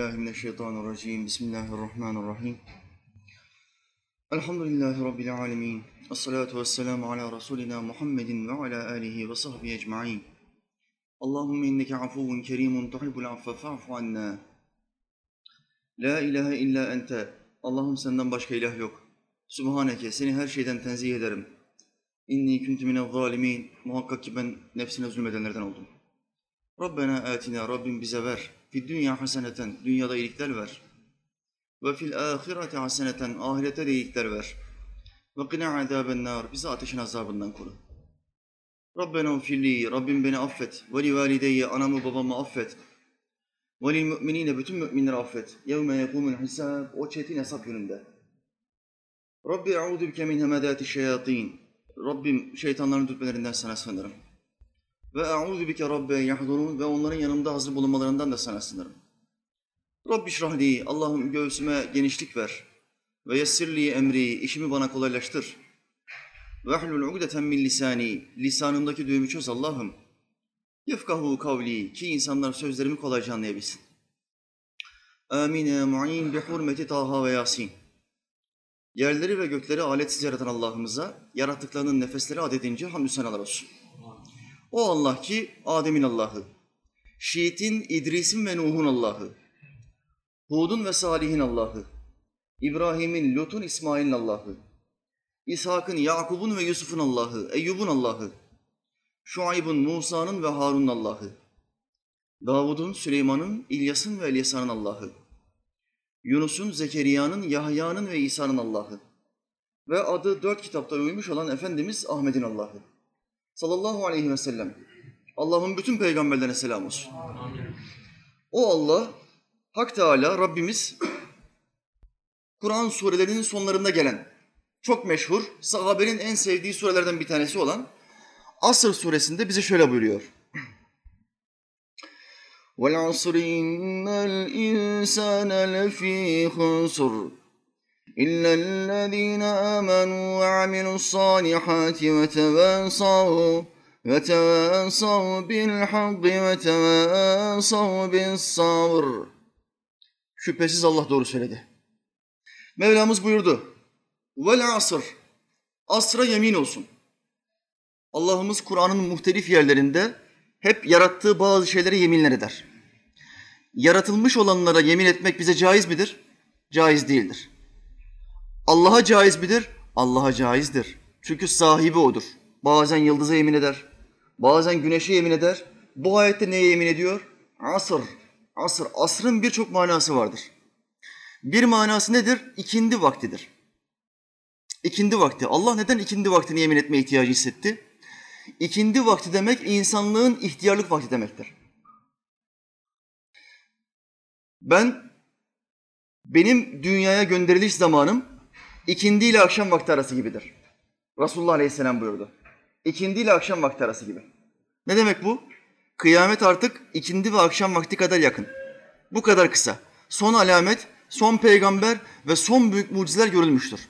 billahi mineşşeytanirracim. Bismillahirrahmanirrahim. Elhamdülillahi Rabbil alemin. Esselatu vesselamu ala Resulina Muhammedin ve ala alihi ve sahbihi ecma'in. Allahümme inneke afuvun kerimun tuhibbul affe fa'fu anna. La ilahe illa ente. Allah'ım senden başka ilah yok. Subhaneke, seni her şeyden tenzih ederim. İnni kuntu minel zalimin. Muhakkak ki ben nefsine zulmedenlerden oldum. Rabbena atina, Rabbim bize ver. Fid dünya haseneten, dünyada iyilikler ver. Ve fil ahireti haseneten, ahirete de iyilikler ver. Ve qina azaben nar, bizi ateşin azabından koru. Rabbena ufirli, Rabbim beni affet. Ve li valideyye, anamı babamı affet. Ve lil müminine, bütün müminleri affet. Yevme yekumul hisab, o çetin hesap gününde. Rabbi e'udu bike min hemedati şeyatin. Rabbim şeytanların dürtmelerinden sana sığınırım. Ve e'udu bike rabbe yahdurun ve onların yanımda hazır bulunmalarından da sana sığınırım. Rabbi şrahli, Allah'ım göğsüme genişlik ver. Ve yessirli emri, işimi bana kolaylaştır. Ve ahlul ugdeten min lisani, lisanımdaki düğümü çöz Allah'ım. Yefkahu kavli, ki insanlar sözlerimi kolayca anlayabilsin. Amin ya mu'in bi hurmeti Taha ve Yasin. Yerleri ve gökleri aletsiz yaratan Allah'ımıza, yarattıklarının nefesleri adedince hamdü senalar olsun. O Allah ki Adem'in Allah'ı, Şiit'in, İdris'in ve Nuh'un Allah'ı, Hud'un ve Salih'in Allah'ı, İbrahim'in, Lut'un, İsmail'in Allah'ı, İshak'ın, Yakub'un ve Yusuf'un Allah'ı, Eyyub'un Allah'ı, Şuayb'ın, Musa'nın ve Harun'un Allah'ı, Davud'un, Süleyman'ın, İlyas'ın ve Elyasa'nın Allah'ı, Yunus'un, Zekeriya'nın, Yahya'nın ve İsa'nın Allah'ı. Ve adı dört kitapta uymuş olan Efendimiz Ahmet'in Allah'ı. Sallallahu aleyhi ve sellem. Allah'ın bütün peygamberlerine selam olsun. O Allah, Hak Teala, Rabbimiz, Kur'an surelerinin sonlarında gelen, çok meşhur, sahabenin en sevdiği surelerden bir tanesi olan Asr suresinde bize şöyle buyuruyor. وَالْعَصْرِ إِنَّ الْإِنسَانَ لَفِي خُسْرٍ إِلَّا الَّذِينَ آمَنُوا وَعَمِلُوا الصَّالِحَاتِ وَتَوَاصَوْا وَتَوَاصَوْا بِالْحَقِّ وَتَوَاصَوْا بِالصَّبْرِ Şüphesiz Allah doğru söyledi. Mevlamız buyurdu. Vel asr. Asra yemin olsun. Allah'ımız Kur'an'ın muhtelif yerlerinde hep yarattığı bazı şeylere yeminler eder. Yaratılmış olanlara yemin etmek bize caiz midir? Caiz değildir. Allah'a caiz midir? Allah'a caizdir. Çünkü sahibi odur. Bazen yıldıza yemin eder, bazen güneşe yemin eder. Bu ayette neye yemin ediyor? Asır. Asır. Asrın birçok manası vardır. Bir manası nedir? İkindi vaktidir. İkindi vakti. Allah neden ikindi vaktini yemin etme ihtiyacı hissetti? İkindi vakti demek insanlığın ihtiyarlık vakti demektir. Ben benim dünyaya gönderiliş zamanım ikindi ile akşam vakti arası gibidir. Resulullah Aleyhisselam buyurdu. İkindi ile akşam vakti arası gibi. Ne demek bu? Kıyamet artık ikindi ve akşam vakti kadar yakın. Bu kadar kısa. Son alamet, son peygamber ve son büyük mucizeler görülmüştür.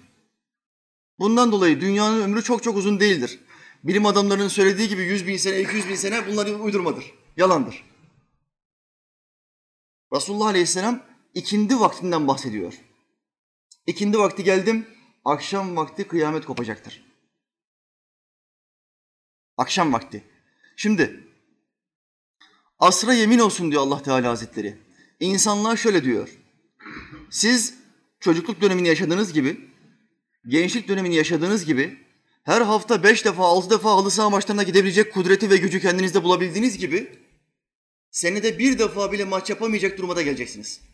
Bundan dolayı dünyanın ömrü çok çok uzun değildir. Bilim adamlarının söylediği gibi 100 bin sene, 200 bin sene bunlar uydurmadır, yalandır. Resulullah Aleyhisselam ikindi vaktinden bahsediyor. İkindi vakti geldim, akşam vakti kıyamet kopacaktır. Akşam vakti. Şimdi asra yemin olsun diyor Allah Teala Hazretleri. İnsanlar şöyle diyor. Siz çocukluk dönemini yaşadığınız gibi, gençlik dönemini yaşadığınız gibi her hafta beş defa, altı defa halı saha maçlarına gidebilecek kudreti ve gücü kendinizde bulabildiğiniz gibi senede bir defa bile maç yapamayacak duruma da geleceksiniz.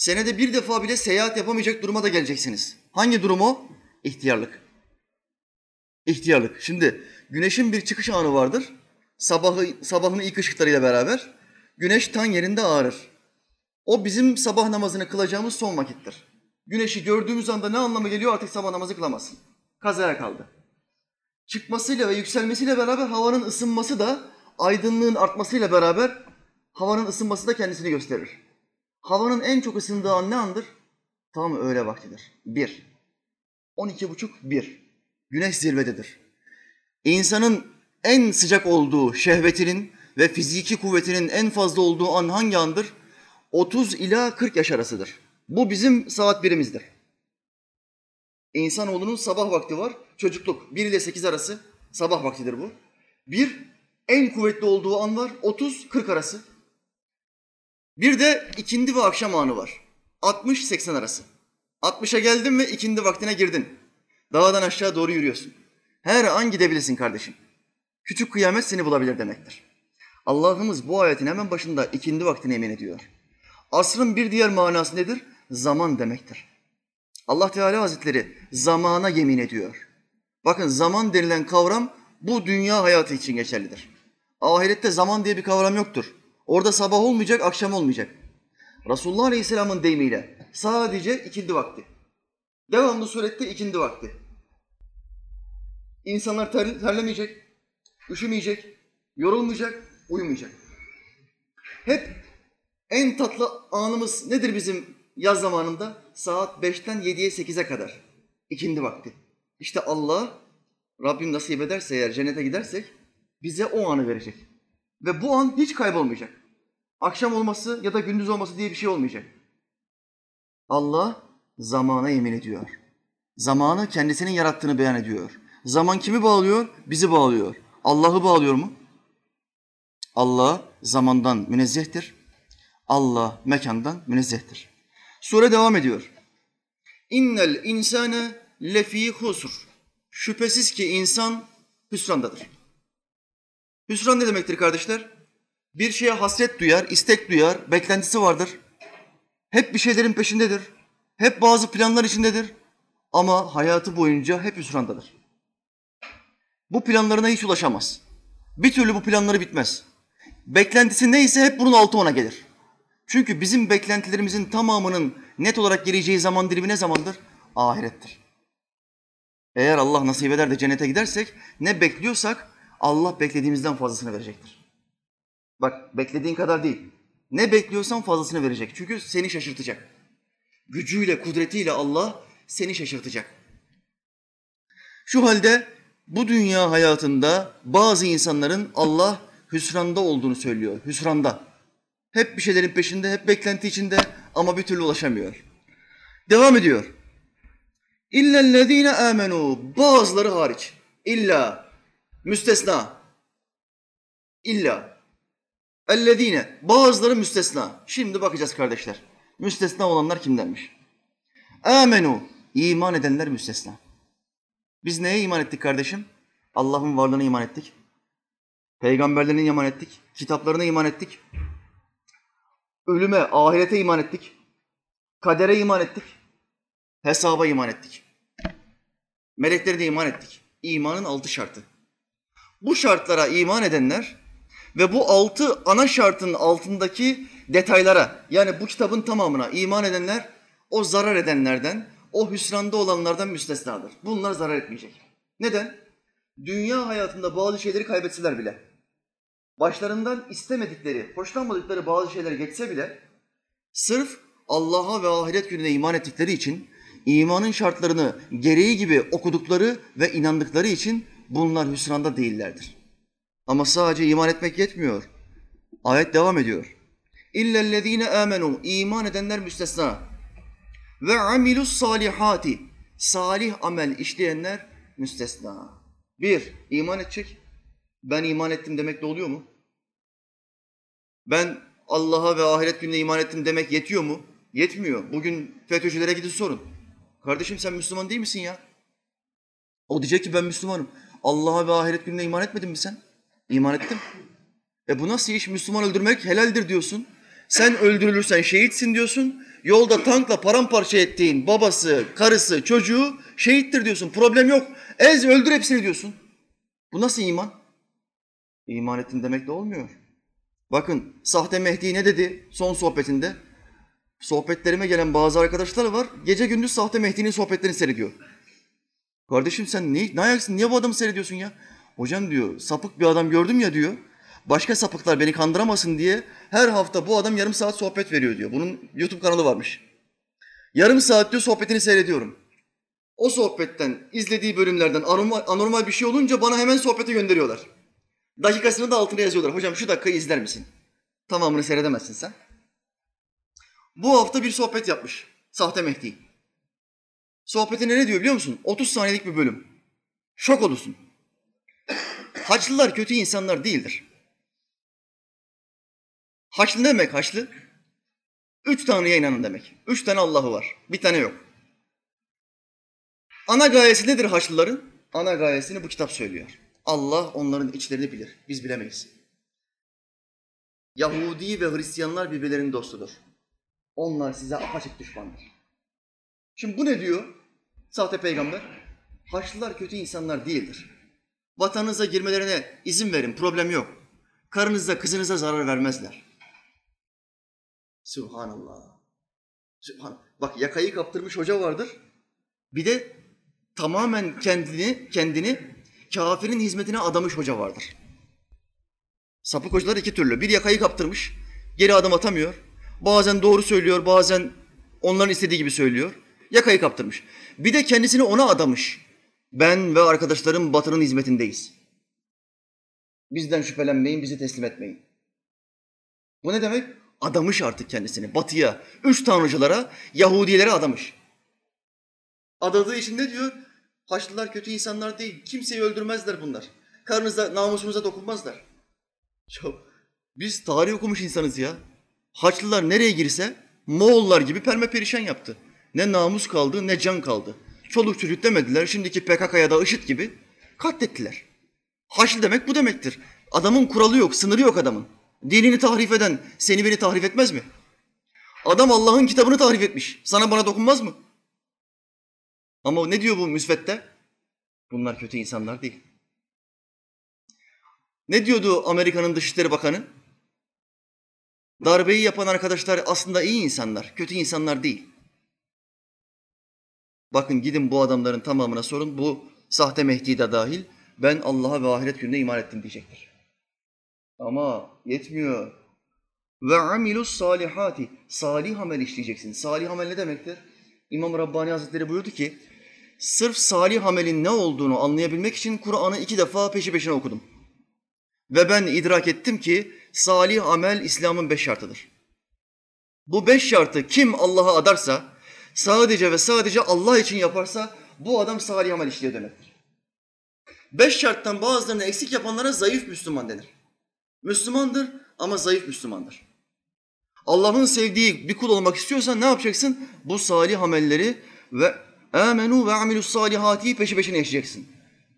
Senede bir defa bile seyahat yapamayacak duruma da geleceksiniz. Hangi durum o? İhtiyarlık. İhtiyarlık. Şimdi güneşin bir çıkış anı vardır. Sabahı, sabahın ilk ışıklarıyla beraber güneş tan yerinde ağarır. O bizim sabah namazını kılacağımız son vakittir. Güneşi gördüğümüz anda ne anlamı geliyor artık sabah namazı kılamazsın. Kazaya kaldı. Çıkmasıyla ve yükselmesiyle beraber havanın ısınması da aydınlığın artmasıyla beraber havanın ısınması da kendisini gösterir. Havanın en çok ısındığı an ne andır? Tam öğle vaktidir. Bir. On iki buçuk bir. Güneş zirvededir. İnsanın en sıcak olduğu şehvetinin ve fiziki kuvvetinin en fazla olduğu an hangi andır? 30 ila 40 yaş arasıdır. Bu bizim saat birimizdir. İnsanoğlunun sabah vakti var, çocukluk 1 ile 8 arası sabah vaktidir bu. Bir, en kuvvetli olduğu an var 30-40 arası. Bir de ikindi ve akşam anı var. 60-80 arası. 60'a geldin ve ikindi vaktine girdin. Dağdan aşağı doğru yürüyorsun. Her an gidebilirsin kardeşim. Küçük kıyamet seni bulabilir demektir. Allah'ımız bu ayetin hemen başında ikindi vaktine emin ediyor. Asrın bir diğer manası nedir? Zaman demektir. Allah Teala Hazretleri zamana yemin ediyor. Bakın zaman denilen kavram bu dünya hayatı için geçerlidir. Ahirette zaman diye bir kavram yoktur. Orada sabah olmayacak, akşam olmayacak. Resulullah Aleyhisselam'ın deyimiyle sadece ikindi vakti. Devamlı surette ikindi vakti. İnsanlar ter, terlemeyecek, üşümeyecek, yorulmayacak, uyumayacak. Hep en tatlı anımız nedir bizim yaz zamanında? Saat 5'ten 7'ye 8'e kadar. ikindi vakti. İşte Allah Rabbim nasip ederse eğer cennete gidersek bize o anı verecek. Ve bu an hiç kaybolmayacak. Akşam olması ya da gündüz olması diye bir şey olmayacak. Allah zamana yemin ediyor. Zamanı kendisinin yarattığını beyan ediyor. Zaman kimi bağlıyor? Bizi bağlıyor. Allah'ı bağlıyor mu? Allah zamandan münezzehtir. Allah mekandan münezzehtir. Sure devam ediyor. İnnel insane lefi husr. Şüphesiz ki insan hüsrandadır. Hüsran ne demektir kardeşler? Bir şeye hasret duyar, istek duyar, beklentisi vardır. Hep bir şeylerin peşindedir. Hep bazı planlar içindedir. Ama hayatı boyunca hep hüsrandadır. Bu planlarına hiç ulaşamaz. Bir türlü bu planları bitmez. Beklentisi neyse hep bunun altı ona gelir. Çünkü bizim beklentilerimizin tamamının net olarak geleceği zaman dilimi ne zamandır? Ahirettir. Eğer Allah nasip eder de cennete gidersek ne bekliyorsak Allah beklediğimizden fazlasını verecektir. Bak beklediğin kadar değil. Ne bekliyorsan fazlasını verecek. Çünkü seni şaşırtacak. Gücüyle, kudretiyle Allah seni şaşırtacak. Şu halde bu dünya hayatında bazı insanların Allah hüsranda olduğunu söylüyor. Hüsranda. Hep bir şeylerin peşinde, hep beklenti içinde ama bir türlü ulaşamıyor. Devam ediyor. İllellezine amenu bazıları hariç. İlla müstesna. İlla. Ellezine bazıları müstesna. Şimdi bakacağız kardeşler. Müstesna olanlar kimdenmiş? Amenu iman edenler müstesna. Biz neye iman ettik kardeşim? Allah'ın varlığına iman ettik. Peygamberlerine iman ettik. Kitaplarına iman ettik. Ölüme, ahirete iman ettik. Kadere iman ettik. Hesaba iman ettik. Meleklere de iman ettik. İmanın altı şartı. Bu şartlara iman edenler ve bu altı ana şartın altındaki detaylara yani bu kitabın tamamına iman edenler o zarar edenlerden, o hüsranda olanlardan müstesnadır. Bunlar zarar etmeyecek. Neden? Dünya hayatında bazı şeyleri kaybetseler bile, başlarından istemedikleri, hoşlanmadıkları bazı şeyler geçse bile, sırf Allah'a ve ahiret gününe iman ettikleri için, imanın şartlarını gereği gibi okudukları ve inandıkları için bunlar hüsranda değillerdir. Ama sadece iman etmek yetmiyor. Ayet devam ediyor. İllellezine amenu iman edenler müstesna ve amilus salihati salih amel işleyenler müstesna. Bir, iman edecek. Ben iman ettim demek de oluyor mu? Ben Allah'a ve ahiret gününe iman ettim demek yetiyor mu? Yetmiyor. Bugün FETÖ'cülere gidin sorun. Kardeşim sen Müslüman değil misin ya? O diyecek ki ben Müslümanım. Allah'a ve ahiret gününe iman etmedin mi sen? İman ettim. E bu nasıl iş? Müslüman öldürmek helaldir diyorsun. Sen öldürülürsen şehitsin diyorsun. Yolda tankla paramparça ettiğin babası, karısı, çocuğu şehittir diyorsun. Problem yok. Ez öldür hepsini diyorsun. Bu nasıl iman? İman ettin demek de olmuyor. Bakın sahte Mehdi ne dedi son sohbetinde? Sohbetlerime gelen bazı arkadaşlar var. Gece gündüz sahte Mehdi'nin sohbetlerini seyrediyor. Kardeşim sen ne, ne ayaksın? Niye bu adamı seyrediyorsun ya? Hocam diyor sapık bir adam gördüm ya diyor. Başka sapıklar beni kandıramasın diye her hafta bu adam yarım saat sohbet veriyor diyor. Bunun YouTube kanalı varmış. Yarım saat diyor sohbetini seyrediyorum. O sohbetten, izlediği bölümlerden anormal, anormal bir şey olunca bana hemen sohbeti gönderiyorlar. Dakikasını da altına yazıyorlar. Hocam şu dakikayı izler misin? Tamamını seyredemezsin sen. Bu hafta bir sohbet yapmış. Sahte Mehdi. Sohbetine ne diyor biliyor musun? 30 saniyelik bir bölüm. Şok olursun. Haçlılar kötü insanlar değildir. Haçlı ne demek haçlı? Üç Tanrı'ya inanın demek. Üç tane Allah'ı var. Bir tane yok. Ana gayesi nedir Haçlıların? Ana gayesini bu kitap söylüyor. Allah onların içlerini bilir. Biz bilemeyiz. Yahudi ve Hristiyanlar birbirlerinin dostudur. Onlar size apaçık düşmandır. Şimdi bu ne diyor? Sahte peygamber. Haçlılar kötü insanlar değildir. Vatanınıza girmelerine izin verin, problem yok. Karınıza, kızınıza zarar vermezler. Subhanallah. Sübhan. Bak yakayı kaptırmış hoca vardır. Bir de tamamen kendini kendini kafirin hizmetine adamış hoca vardır. Sapık hocalar iki türlü. Bir yakayı kaptırmış, geri adım atamıyor. Bazen doğru söylüyor, bazen onların istediği gibi söylüyor. Yakayı kaptırmış. Bir de kendisini ona adamış. Ben ve arkadaşlarım Batı'nın hizmetindeyiz. Bizden şüphelenmeyin, bizi teslim etmeyin. Bu ne demek? Adamış artık kendisini Batı'ya, üç tanrıcılara, Yahudilere adamış. Adadığı için ne diyor? Haçlılar kötü insanlar değil, kimseyi öldürmezler bunlar. Karnınıza, namusunuza dokunmazlar. Çok. Biz tarih okumuş insanız ya. Haçlılar nereye girse Moğollar gibi perme perişan yaptı. Ne namus kaldı ne can kaldı. Çoluk çocuk demediler. Şimdiki PKK'ya da IŞİD gibi katlettiler. Haçlı demek bu demektir. Adamın kuralı yok, sınırı yok adamın. Dinini tahrif eden seni beni tahrif etmez mi? Adam Allah'ın kitabını tahrif etmiş. Sana bana dokunmaz mı? Ama ne diyor bu müsvedde? Bunlar kötü insanlar değil. Ne diyordu Amerika'nın Dışişleri Bakanı? Darbeyi yapan arkadaşlar aslında iyi insanlar, kötü insanlar değil. Bakın gidin bu adamların tamamına sorun. Bu sahte Mehdi de dahil. Ben Allah'a ve ahiret gününe iman ettim diyecektir. Ama yetmiyor. Ve amilus salihati. Salih amel işleyeceksin. Salih amel ne demektir? İmam Rabbani Hazretleri buyurdu ki, sırf salih amelin ne olduğunu anlayabilmek için Kur'an'ı iki defa peşi peşine okudum. Ve ben idrak ettim ki salih amel İslam'ın beş şartıdır. Bu beş şartı kim Allah'a adarsa, sadece ve sadece Allah için yaparsa bu adam salih amel işliyor demektir. Beş şarttan bazılarını eksik yapanlara zayıf Müslüman denir. Müslümandır ama zayıf Müslümandır. Allah'ın sevdiği bir kul olmak istiyorsan ne yapacaksın? Bu salih amelleri ve amenu ve amilus salihati peşi peşine yaşayacaksın.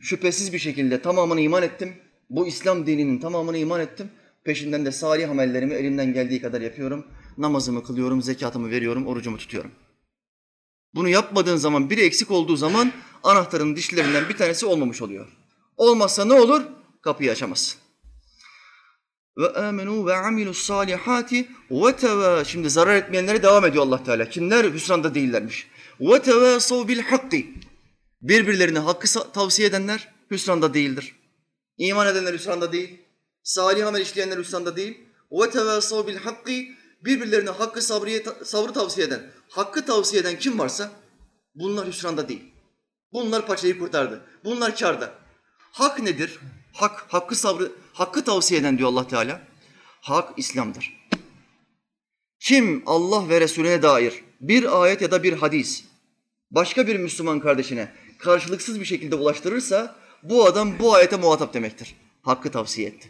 Şüphesiz bir şekilde tamamını iman ettim. Bu İslam dininin tamamını iman ettim. Peşinden de salih amellerimi elimden geldiği kadar yapıyorum. Namazımı kılıyorum, zekatımı veriyorum, orucumu tutuyorum. Bunu yapmadığın zaman, biri eksik olduğu zaman anahtarın dişlerinden bir tanesi olmamış oluyor. Olmazsa ne olur? Kapıyı açamazsın. Ve amenu ve amilus salihati ve teva. Şimdi zarar etmeyenlere devam ediyor Allah Teala. Kimler hüsranda değillermiş. Ve tevasav bil hakki. Birbirlerine hakkı tavsiye edenler hüsranda değildir. İman edenler hüsranda değil. Salih amel işleyenler hüsranda değil. Ve tevasav bil hakki. Birbirlerine hakkı sabriye, sabrı tavsiye eden, hakkı tavsiye eden kim varsa bunlar hüsranda değil. Bunlar paçayı kurtardı. Bunlar kârda. Hak nedir? Hak, hakkı sabrı, hakkı tavsiye eden diyor Allah Teala. Hak İslam'dır. Kim Allah ve Resulüne dair bir ayet ya da bir hadis başka bir Müslüman kardeşine karşılıksız bir şekilde ulaştırırsa bu adam bu ayete muhatap demektir. Hakkı tavsiye etti.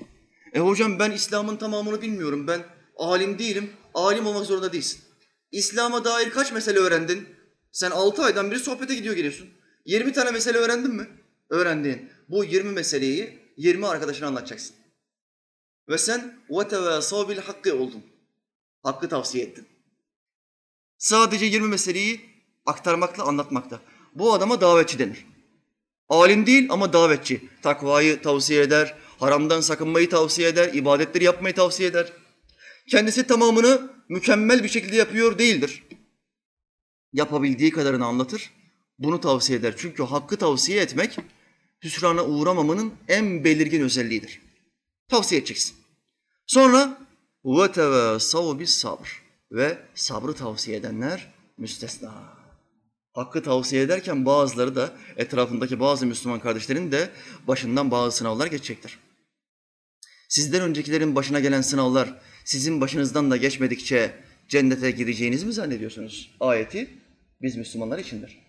E hocam ben İslam'ın tamamını bilmiyorum. Ben alim değilim. Alim olmak zorunda değilsin. İslam'a dair kaç mesele öğrendin? Sen altı aydan beri sohbete gidiyor geliyorsun. 20 tane mesele öğrendin mi? Öğrendin. Bu 20 meseleyi 20 arkadaşına anlatacaksın. Ve sen وَتَوَاسَوْ بِالْحَقِّ oldun. Hakkı tavsiye ettin. Sadece 20 meseleyi aktarmakla, anlatmakla. Bu adama davetçi denir. Alim değil ama davetçi. Takvayı tavsiye eder, haramdan sakınmayı tavsiye eder, ibadetleri yapmayı tavsiye eder. Kendisi tamamını mükemmel bir şekilde yapıyor değildir. Yapabildiği kadarını anlatır, bunu tavsiye eder. Çünkü hakkı tavsiye etmek hüsrana uğramamanın en belirgin özelliğidir. Tavsiye edeceksin. Sonra bis sabr ve sabrı tavsiye edenler müstesna. Hakkı tavsiye ederken bazıları da etrafındaki bazı Müslüman kardeşlerin de başından bazı sınavlar geçecektir. Sizden öncekilerin başına gelen sınavlar sizin başınızdan da geçmedikçe cennete gireceğinizi mi zannediyorsunuz? Ayeti biz Müslümanlar içindir.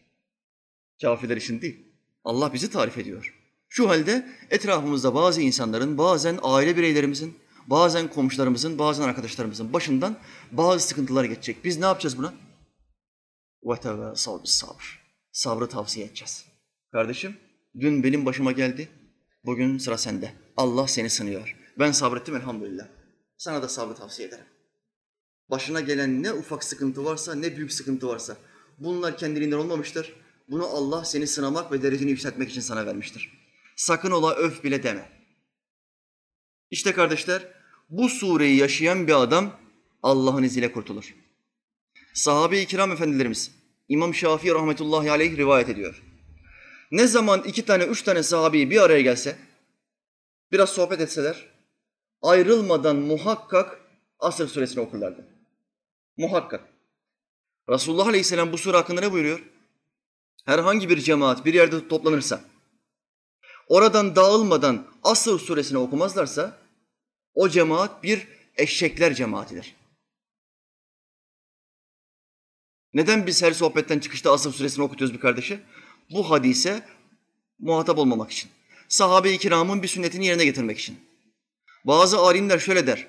Kafirler için değil. Allah bizi tarif ediyor. Şu halde etrafımızda bazı insanların, bazen aile bireylerimizin, bazen komşularımızın, bazen arkadaşlarımızın başından bazı sıkıntılar geçecek. Biz ne yapacağız buna? وَتَوَاسَوْ sabır. Sabrı tavsiye edeceğiz. Kardeşim, dün benim başıma geldi, bugün sıra sende. Allah seni sınıyor. Ben sabrettim elhamdülillah. Sana da sabrı tavsiye ederim. Başına gelen ne ufak sıkıntı varsa, ne büyük sıkıntı varsa, bunlar kendiliğinden olmamıştır. Bunu Allah seni sınamak ve dereceni yükseltmek için sana vermiştir. Sakın ola öf bile deme. İşte kardeşler, bu sureyi yaşayan bir adam Allah'ın izniyle kurtulur. Sahabe-i kiram efendilerimiz, İmam Şafii rahmetullahi aleyh rivayet ediyor. Ne zaman iki tane, üç tane sahabeyi bir araya gelse, biraz sohbet etseler, ayrılmadan muhakkak Asr suresini okurlardı. Muhakkak. Resulullah aleyhisselam bu sure hakkında ne buyuruyor? Herhangi bir cemaat bir yerde toplanırsa, oradan dağılmadan Asr suresini okumazlarsa, o cemaat bir eşekler cemaatidir. Neden biz her sohbetten çıkışta Asr suresini okutuyoruz bir kardeşe? Bu hadise muhatap olmamak için. Sahabe-i kiramın bir sünnetini yerine getirmek için. Bazı alimler şöyle der.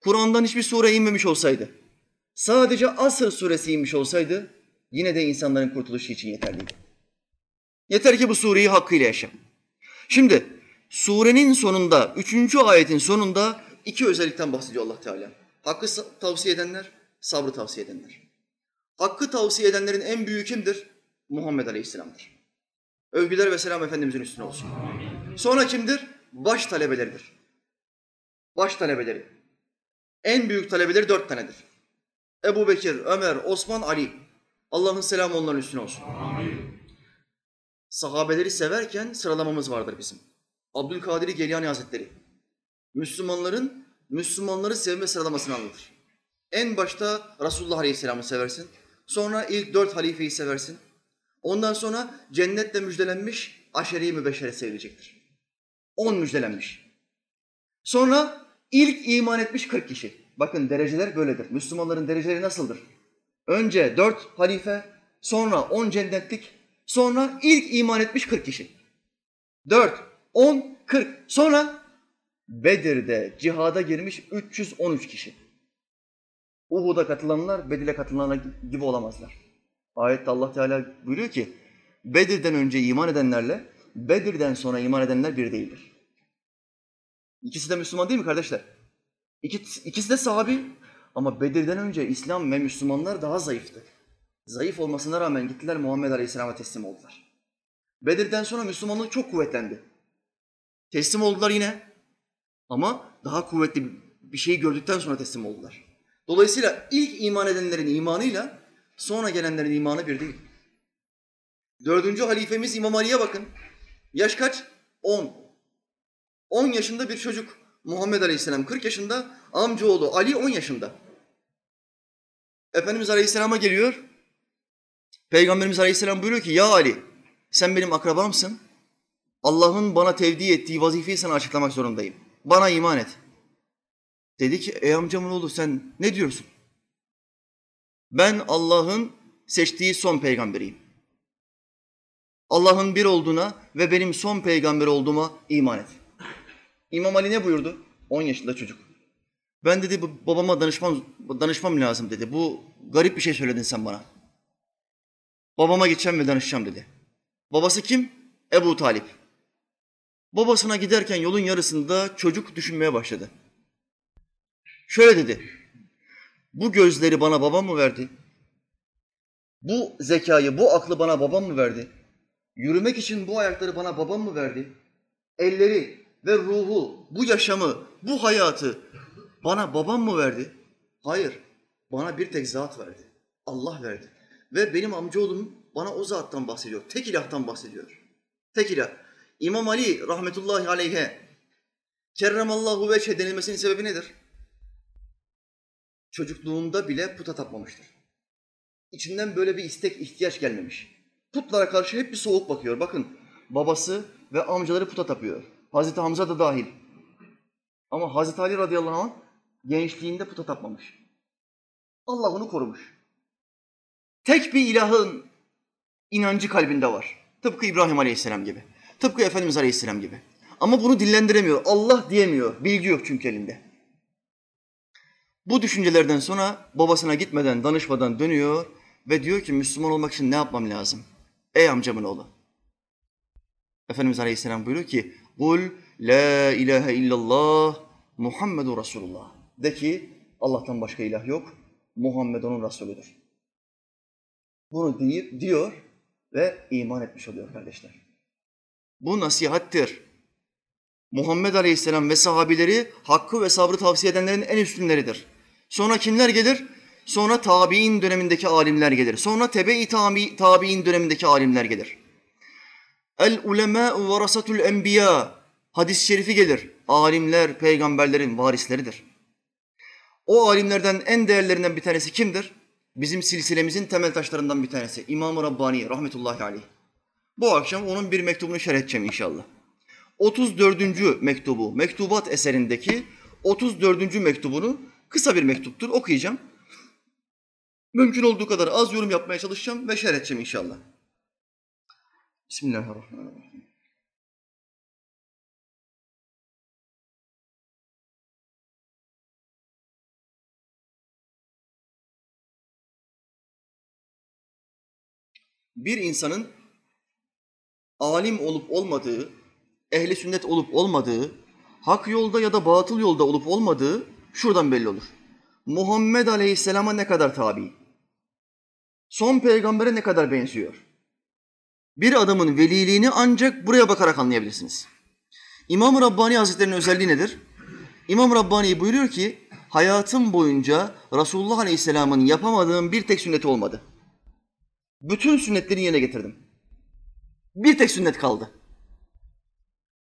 Kur'an'dan hiçbir sure inmemiş olsaydı, sadece Asr suresi inmiş olsaydı yine de insanların kurtuluşu için yeterliydi. Yeter ki bu sureyi hakkıyla yaşa. Şimdi surenin sonunda, üçüncü ayetin sonunda iki özellikten bahsediyor Allah Teala. Hakkı tavsiye edenler, sabrı tavsiye edenler. Hakkı tavsiye edenlerin en büyüğü kimdir? Muhammed Aleyhisselam'dır. Övgüler ve selam Efendimizin üstüne olsun. Sonra kimdir? Baş talebeleridir. Baş talebeleri. En büyük talebeleri dört tanedir. Ebu Bekir, Ömer, Osman, Ali. Allah'ın selamı onların üstüne olsun. Sahabeleri severken sıralamamız vardır bizim. Abdülkadir Geylani Hazretleri. Müslümanların Müslümanları sevme sıralamasını anlatır. En başta Resulullah Aleyhisselam'ı seversin. Sonra ilk dört halifeyi seversin. Ondan sonra cennetle müjdelenmiş aşeri mübeşşere sevilecektir. On müjdelenmiş. Sonra ilk iman etmiş 40 kişi. Bakın dereceler böyledir. Müslümanların dereceleri nasıldır? Önce dört halife, sonra on cennetlik, sonra ilk iman etmiş 40 kişi. Dört, on, kırk. Sonra Bedir'de cihada girmiş 313 kişi. Uhud'a katılanlar Bedir'e katılanlar gibi olamazlar. Ayette Allah Teala buyuruyor ki Bedir'den önce iman edenlerle Bedir'den sonra iman edenler bir değildir. İkisi de Müslüman değil mi kardeşler? İkisi, de sahabi ama Bedir'den önce İslam ve Müslümanlar daha zayıftı. Zayıf olmasına rağmen gittiler Muhammed Aleyhisselam'a teslim oldular. Bedir'den sonra Müslümanlık çok kuvvetlendi. Teslim oldular yine ama daha kuvvetli bir şey gördükten sonra teslim oldular. Dolayısıyla ilk iman edenlerin imanıyla sonra gelenlerin imanı bir değil. Dördüncü halifemiz İmam Ali'ye bakın. Yaş kaç? On. On yaşında bir çocuk Muhammed Aleyhisselam 40 yaşında, amcaoğlu Ali 10 yaşında. Efendimiz Aleyhisselam'a geliyor. Peygamberimiz Aleyhisselam buyuruyor ki ya Ali sen benim akrabamsın. Allah'ın bana tevdi ettiği vazifeyi sana açıklamak zorundayım. Bana iman et. Dedi ki ey amcamın oğlu sen ne diyorsun? Ben Allah'ın seçtiği son peygamberiyim. Allah'ın bir olduğuna ve benim son peygamber olduğuma iman et. İmam Ali ne buyurdu? 10 yaşında çocuk. Ben dedi babama danışmam, danışmam lazım dedi. Bu garip bir şey söyledin sen bana. Babama gideceğim ve danışacağım dedi. Babası kim? Ebu Talip. Babasına giderken yolun yarısında çocuk düşünmeye başladı. Şöyle dedi. Bu gözleri bana babam mı verdi? Bu zekayı, bu aklı bana babam mı verdi? Yürümek için bu ayakları bana babam mı verdi? Elleri ve ruhu, bu yaşamı, bu hayatı bana babam mı verdi? Hayır, bana bir tek zat verdi. Allah verdi. Ve benim amcaoğlum bana o zattan bahsediyor. Tek ilahtan bahsediyor. Tek ilah. İmam Ali rahmetullahi aleyhe kerremallahu veçhe denilmesinin sebebi nedir? Çocukluğunda bile puta tapmamıştır. İçinden böyle bir istek, ihtiyaç gelmemiş. Putlara karşı hep bir soğuk bakıyor. Bakın babası ve amcaları puta tapıyor. Hazreti Hamza da dahil. Ama Hazreti Ali radıyallahu anh gençliğinde puta tapmamış. Allah onu korumuş. Tek bir ilahın inancı kalbinde var. Tıpkı İbrahim Aleyhisselam gibi. Tıpkı Efendimiz Aleyhisselam gibi. Ama bunu dillendiremiyor. Allah diyemiyor. Bilgi yok çünkü elinde. Bu düşüncelerden sonra babasına gitmeden, danışmadan dönüyor ve diyor ki Müslüman olmak için ne yapmam lazım? Ey amcamın oğlu. Efendimiz Aleyhisselam buyuruyor ki Kul la ilahe illallah Muhammedun Resulullah. De ki Allah'tan başka ilah yok. Muhammed onun Resulüdür. Bunu deyip diyor ve iman etmiş oluyor kardeşler. Bu nasihattir. Muhammed Aleyhisselam ve sahabileri hakkı ve sabrı tavsiye edenlerin en üstünleridir. Sonra kimler gelir? Sonra tabi'in dönemindeki alimler gelir. Sonra tebe-i tabi, tabi'in dönemindeki alimler gelir. El ulemâ varasatul enbiya. Hadis-i şerifi gelir. Alimler peygamberlerin varisleridir. O alimlerden en değerlerinden bir tanesi kimdir? Bizim silsilemizin temel taşlarından bir tanesi. İmam-ı Rabbani rahmetullahi aleyh. Bu akşam onun bir mektubunu şerh edeceğim inşallah. 34. mektubu, mektubat eserindeki 34. mektubunu kısa bir mektuptur okuyacağım. Mümkün olduğu kadar az yorum yapmaya çalışacağım ve şerh edeceğim inşallah. Bismillahirrahmanirrahim. Bir insanın alim olup olmadığı, ehli sünnet olup olmadığı, hak yolda ya da batıl yolda olup olmadığı şuradan belli olur. Muhammed Aleyhisselam'a ne kadar tabi? Son peygambere ne kadar benziyor? Bir adamın veliliğini ancak buraya bakarak anlayabilirsiniz. İmam-ı Rabbani Hazretleri'nin özelliği nedir? İmam Rabbani buyuruyor ki, hayatım boyunca Resulullah Aleyhisselam'ın yapamadığım bir tek sünneti olmadı. Bütün sünnetleri yerine getirdim. Bir tek sünnet kaldı.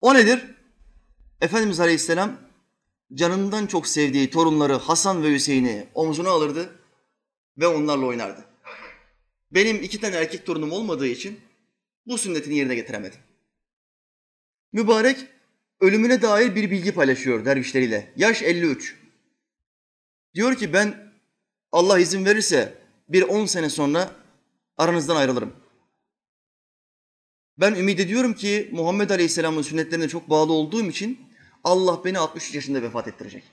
O nedir? Efendimiz Aleyhisselam canından çok sevdiği torunları Hasan ve Hüseyin'i omzuna alırdı ve onlarla oynardı. Benim iki tane erkek torunum olmadığı için bu sünnetini yerine getiremedim. Mübarek ölümüne dair bir bilgi paylaşıyor dervişleriyle. Yaş 53. Diyor ki ben Allah izin verirse bir 10 sene sonra aranızdan ayrılırım. Ben ümit ediyorum ki Muhammed Aleyhisselam'ın sünnetlerine çok bağlı olduğum için Allah beni 63 yaşında vefat ettirecek.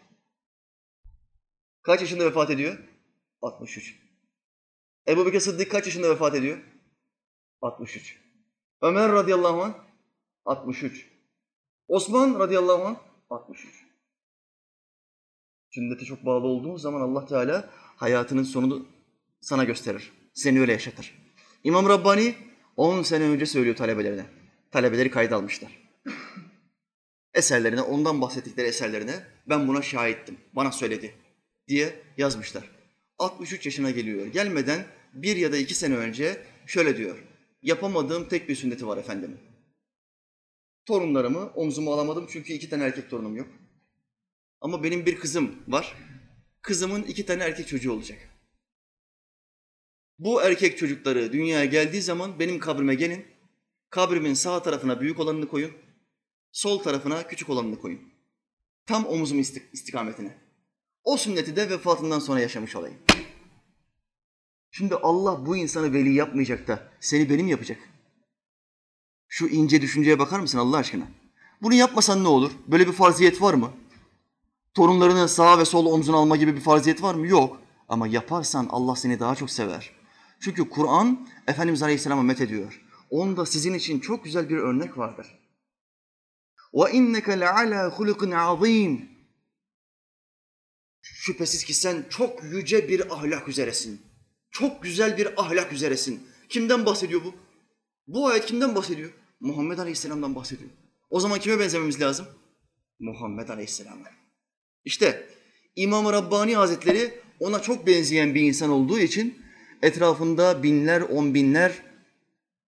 Kaç yaşında vefat ediyor? 63. Ebu Bekir Sıddık kaç yaşında vefat ediyor? 63. Ömer radıyallahu anh 63. Osman radıyallahu anh 63. Sünnete çok bağlı olduğumuz zaman Allah Teala hayatının sonunu sana gösterir. Seni öyle yaşatır. İmam Rabbani 10 sene önce söylüyor talebelerine. Talebeleri kayda almışlar. Eserlerine, ondan bahsettikleri eserlerine ben buna şahittim, bana söyledi diye yazmışlar. 63 yaşına geliyor. Gelmeden bir ya da iki sene önce şöyle diyor. Yapamadığım tek bir sünneti var efendim. Torunlarımı omzuma alamadım çünkü iki tane erkek torunum yok. Ama benim bir kızım var. Kızımın iki tane erkek çocuğu olacak. Bu erkek çocukları dünyaya geldiği zaman benim kabrime gelin. Kabrimin sağ tarafına büyük olanını koyun. Sol tarafına küçük olanını koyun. Tam omuzum istik istikametine. O sünneti de vefatından sonra yaşamış olayım. Şimdi Allah bu insanı veli yapmayacak da seni benim yapacak. Şu ince düşünceye bakar mısın Allah aşkına? Bunu yapmasan ne olur? Böyle bir farziyet var mı? Torunlarını sağ ve sol omzuna alma gibi bir farziyet var mı? Yok. Ama yaparsan Allah seni daha çok sever. Çünkü Kur'an Efendimiz Aleyhisselam'a met ediyor. Onda sizin için çok güzel bir örnek vardır. وَاِنَّكَ لَعَلَى خُلُقٍ عَظِيمٍ Şüphesiz ki sen çok yüce bir ahlak üzeresin. Çok güzel bir ahlak üzeresin. Kimden bahsediyor bu? Bu ayet kimden bahsediyor? Muhammed Aleyhisselam'dan bahsediyor. O zaman kime benzememiz lazım? Muhammed Aleyhisselam'a. İşte İmam-ı Rabbani Hazretleri ona çok benzeyen bir insan olduğu için etrafında binler, on binler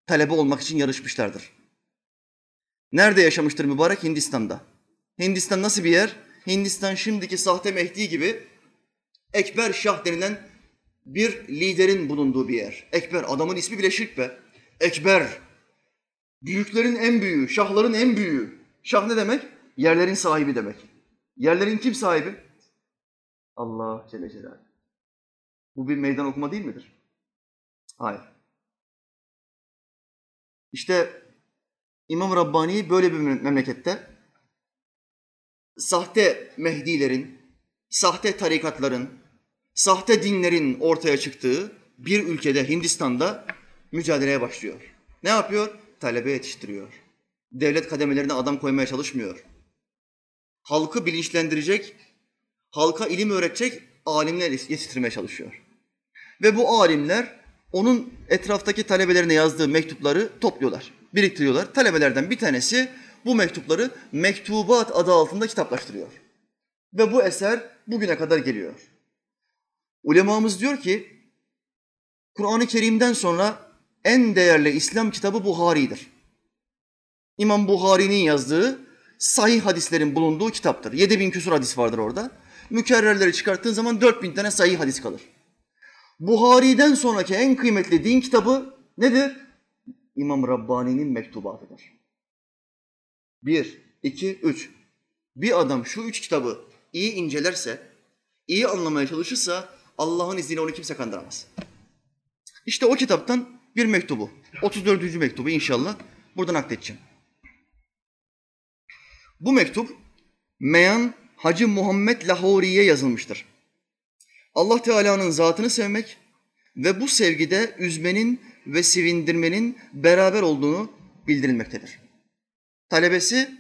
talebe olmak için yarışmışlardır. Nerede yaşamıştır mübarek? Hindistan'da. Hindistan nasıl bir yer? Hindistan şimdiki sahte Mehdi gibi Ekber Şah denilen bir liderin bulunduğu bir yer. Ekber, adamın ismi bile şirk be. Ekber, büyüklerin en büyüğü, şahların en büyüğü. Şah ne demek? Yerlerin sahibi demek. Yerlerin kim sahibi? Allah Celle Celaluhu. Bu bir meydan okuma değil midir? Hayır. İşte İmam Rabbani böyle bir memlekette sahte Mehdilerin, sahte tarikatların, sahte dinlerin ortaya çıktığı bir ülkede Hindistan'da mücadeleye başlıyor. Ne yapıyor? Talebe yetiştiriyor. Devlet kademelerine adam koymaya çalışmıyor. Halkı bilinçlendirecek, halka ilim öğretecek alimler yetiştirmeye çalışıyor. Ve bu alimler onun etraftaki talebelerine yazdığı mektupları topluyorlar, biriktiriyorlar. Talebelerden bir tanesi bu mektupları Mektubat adı altında kitaplaştırıyor. Ve bu eser bugüne kadar geliyor. Ulemamız diyor ki, Kur'an-ı Kerim'den sonra en değerli İslam kitabı Buhari'dir. İmam Buhari'nin yazdığı sahih hadislerin bulunduğu kitaptır. 7000 küsur hadis vardır orada. Mükerrerleri çıkarttığın zaman 4000 tane sahih hadis kalır. Buhari'den sonraki en kıymetli din kitabı nedir? İmam Rabbani'nin mektubatıdır. Bir, iki, üç. Bir adam şu üç kitabı iyi incelerse, iyi anlamaya çalışırsa Allah'ın izniyle onu kimse kandıramaz. İşte o kitaptan bir mektubu, 34. mektubu inşallah buradan akledeceğim. Bu mektup Meyan Hacı Muhammed Lahori'ye yazılmıştır. Allah Teala'nın zatını sevmek ve bu sevgide üzmenin ve sevindirmenin beraber olduğunu bildirilmektedir. Talebesi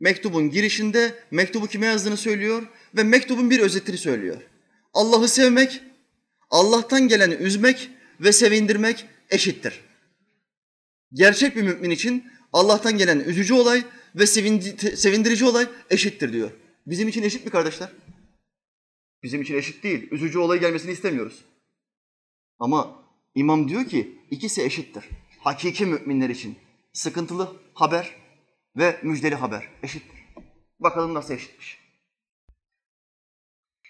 mektubun girişinde mektubu kime yazdığını söylüyor ve mektubun bir özetini söylüyor. Allah'ı sevmek, Allah'tan geleni üzmek ve sevindirmek eşittir. Gerçek bir mümin için Allah'tan gelen üzücü olay ve sevindirici olay eşittir diyor. Bizim için eşit mi kardeşler? Bizim için eşit değil. Üzücü olay gelmesini istemiyoruz. Ama imam diyor ki ikisi eşittir. Hakiki müminler için sıkıntılı haber ve müjdeli haber eşittir. Bakalım nasıl eşitmiş.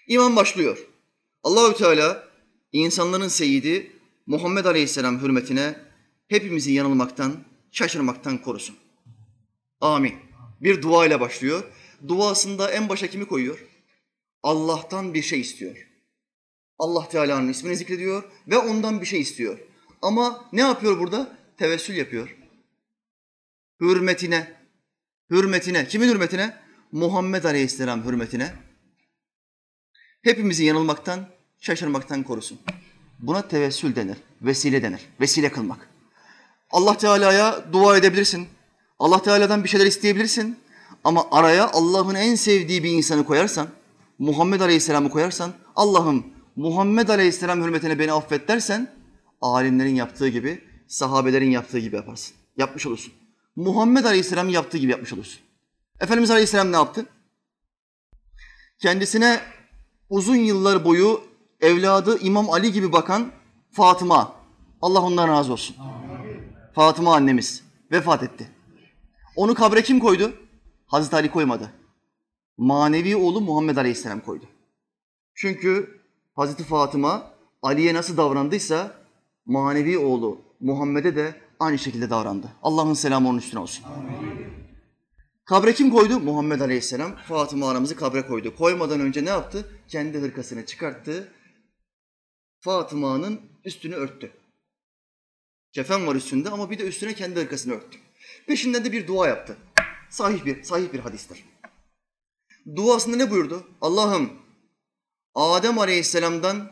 İmam başlıyor. Allahü Teala insanların seyidi Muhammed Aleyhisselam hürmetine hepimizi yanılmaktan, şaşırmaktan korusun. Amin. Bir dua ile başlıyor. Duasında en başa kimi koyuyor? Allah'tan bir şey istiyor. Allah Teala'nın ismini zikrediyor ve ondan bir şey istiyor. Ama ne yapıyor burada? Tevessül yapıyor. Hürmetine, hürmetine, kimin hürmetine? Muhammed Aleyhisselam hürmetine. Hepimizi yanılmaktan, şaşırmaktan korusun. Buna tevessül denir, vesile denir, vesile kılmak. Allah Teala'ya dua edebilirsin. Allah Teala'dan bir şeyler isteyebilirsin. Ama araya Allah'ın en sevdiği bir insanı koyarsan, Muhammed Aleyhisselam'ı koyarsan, Allah'ım Muhammed Aleyhisselam hürmetine beni affet dersen, alimlerin yaptığı gibi, sahabelerin yaptığı gibi yaparsın. Yapmış olursun. Muhammed Aleyhisselam'ın yaptığı gibi yapmış olursun. Efendimiz Aleyhisselam ne yaptı? Kendisine uzun yıllar boyu evladı İmam Ali gibi bakan Fatıma, Allah ondan razı olsun. Fatıma annemiz vefat etti. Onu kabre kim koydu? Hazreti Ali koymadı. Manevi oğlu Muhammed Aleyhisselam koydu. Çünkü Hazreti Fatıma Ali'ye nasıl davrandıysa manevi oğlu Muhammed'e de aynı şekilde davrandı. Allah'ın selamı onun üstüne olsun. Amin. Kabre kim koydu? Muhammed Aleyhisselam Fatıma anamızı kabre koydu. Koymadan önce ne yaptı? Kendi hırkasını çıkarttı. Fatıma'nın üstünü örttü. Kefen var üstünde ama bir de üstüne kendi hırkasını örttü. Peşinden de bir dua yaptı. Sahih bir, sahih bir hadistir. Duasında ne buyurdu? Allah'ım Adem Aleyhisselam'dan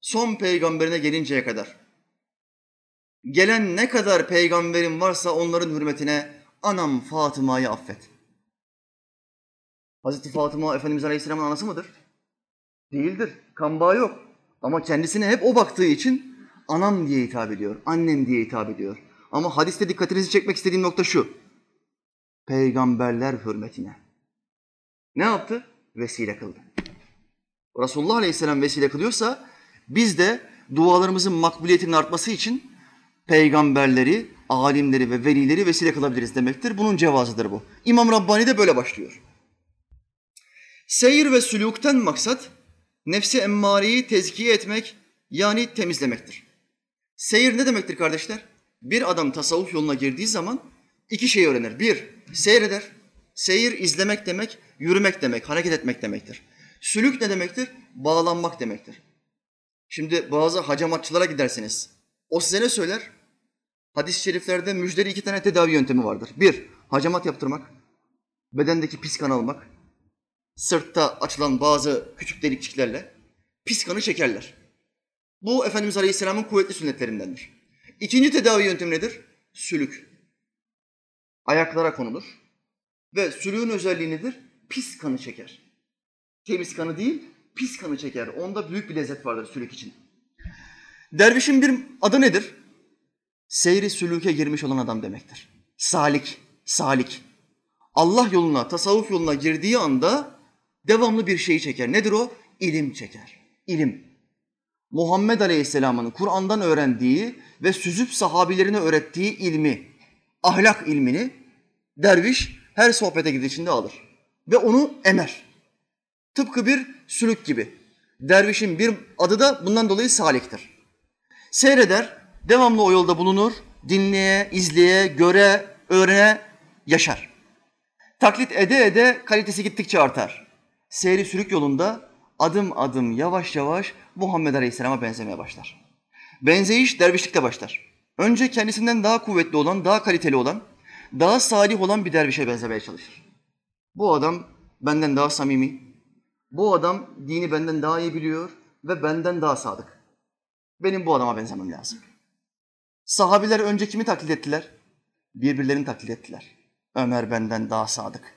son peygamberine gelinceye kadar gelen ne kadar peygamberin varsa onların hürmetine anam Fatıma'yı affet. Hazreti Fatıma Efendimiz Aleyhisselam'ın anası mıdır? Değildir. Kan yok. Ama kendisine hep o baktığı için anam diye hitap ediyor, annem diye hitap ediyor. Ama hadiste dikkatinizi çekmek istediğim nokta şu. Peygamberler hürmetine. Ne yaptı? Vesile kıldı. Resulullah Aleyhisselam vesile kılıyorsa biz de dualarımızın makbuliyetinin artması için peygamberleri, alimleri ve velileri vesile kılabiliriz demektir. Bunun cevazıdır bu. İmam Rabbani de böyle başlıyor. Seyir ve sülükten maksat nefsi emmareyi tezkiye etmek yani temizlemektir. Seyir ne demektir kardeşler? Bir adam tasavvuf yoluna girdiği zaman iki şey öğrenir. Bir, seyreder. Seyir izlemek demek, yürümek demek, hareket etmek demektir. Sülük ne demektir? Bağlanmak demektir. Şimdi bazı hacamatçılara gidersiniz. O size ne söyler? Hadis-i şeriflerde müjdeli iki tane tedavi yöntemi vardır. Bir, hacamat yaptırmak. Bedendeki pis kan almak. Sırtta açılan bazı küçük delikçiklerle pis kanı çekerler. Bu Efendimiz Aleyhisselam'ın kuvvetli sünnetlerindendir. İkinci tedavi yöntemi nedir? Sülük. Ayaklara konulur. Ve sülüğün özelliği nedir? Pis kanı çeker. Temiz kanı değil, pis kanı çeker. Onda büyük bir lezzet vardır sülük için. Dervişin bir adı nedir? Seyri sülüke girmiş olan adam demektir. Salik, salik. Allah yoluna, tasavvuf yoluna girdiği anda devamlı bir şeyi çeker. Nedir o? İlim çeker. İlim. Muhammed Aleyhisselam'ın Kur'an'dan öğrendiği ve süzüp sahabilerine öğrettiği ilmi, ahlak ilmini derviş her sohbete gidişinde alır. Ve onu emer. Tıpkı bir sülük gibi. Dervişin bir adı da bundan dolayı saliktir. Seyreder, devamlı o yolda bulunur, dinleye, izleye, göre, öğrene, yaşar. Taklit ede ede kalitesi gittikçe artar. Seyri sülük yolunda adım adım yavaş yavaş Muhammed Aleyhisselam'a benzemeye başlar. Benzeyiş dervişlikte başlar. Önce kendisinden daha kuvvetli olan, daha kaliteli olan, daha salih olan bir dervişe benzemeye çalışır. Bu adam benden daha samimi, bu adam dini benden daha iyi biliyor ve benden daha sadık. Benim bu adama benzemem lazım. Sahabiler önce kimi taklit ettiler? Birbirlerini taklit ettiler. Ömer benden daha sadık.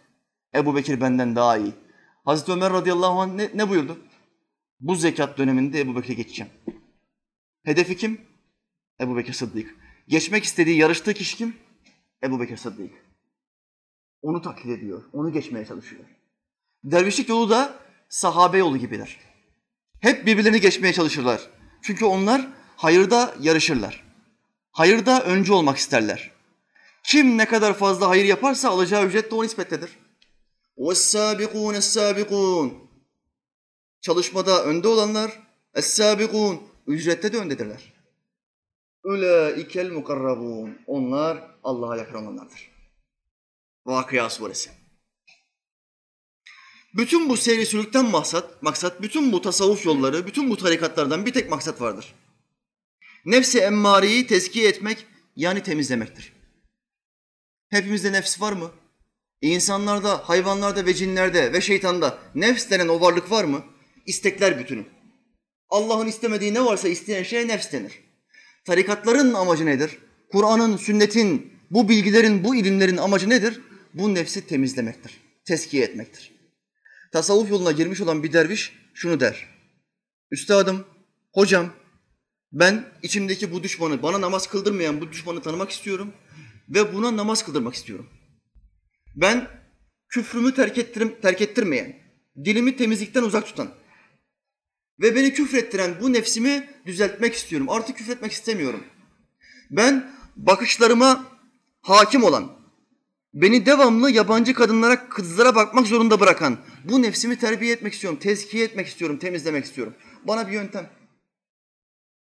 Ebu Bekir benden daha iyi. Hazreti Ömer radıyallahu anh ne, ne buyurdu? Bu zekat döneminde Ebu Bekir'e geçeceğim. Hedefi kim? Ebu Bekir Sıddık. Geçmek istediği, yarıştığı kişi kim? Ebu Bekir Sıddık. Onu taklit ediyor, onu geçmeye çalışıyor. Dervişlik yolu da sahabe yolu gibidir. Hep birbirlerini geçmeye çalışırlar. Çünkü onlar hayırda yarışırlar. Hayırda öncü olmak isterler. Kim ne kadar fazla hayır yaparsa alacağı ücret de o nispettedir. وَالسَّابِقُونَ السَّابِقُونَ Çalışmada önde olanlar, es-sabikun, ücrette de öndedirler. Ülâikel mukarrabun. Onlar Allah'a yakın olanlardır. Vakıya suresi. Bütün bu seyri sülükten maksat, maksat, bütün bu tasavvuf yolları, bütün bu tarikatlardan bir tek maksat vardır. Nefsi emmareyi tezkiye etmek yani temizlemektir. Hepimizde nefs var mı? İnsanlarda, hayvanlarda ve cinlerde ve şeytanda nefs denen o varlık var mı? İstekler bütünü. Allah'ın istemediği ne varsa isteyen şeye nefs denir. Tarikatların amacı nedir? Kur'an'ın, sünnetin, bu bilgilerin, bu ilimlerin amacı nedir? Bu nefsi temizlemektir, teskiye etmektir. Tasavvuf yoluna girmiş olan bir derviş şunu der. Üstadım, hocam, ben içimdeki bu düşmanı, bana namaz kıldırmayan bu düşmanı tanımak istiyorum ve buna namaz kıldırmak istiyorum. Ben küfrümü terk, ettirim, terk ettirmeyen, dilimi temizlikten uzak tutan ve beni küfrettiren bu nefsimi düzeltmek istiyorum. Artık küfretmek istemiyorum. Ben bakışlarıma hakim olan, beni devamlı yabancı kadınlara, kızlara bakmak zorunda bırakan bu nefsimi terbiye etmek istiyorum, tezkiye etmek istiyorum, temizlemek istiyorum. Bana bir yöntem.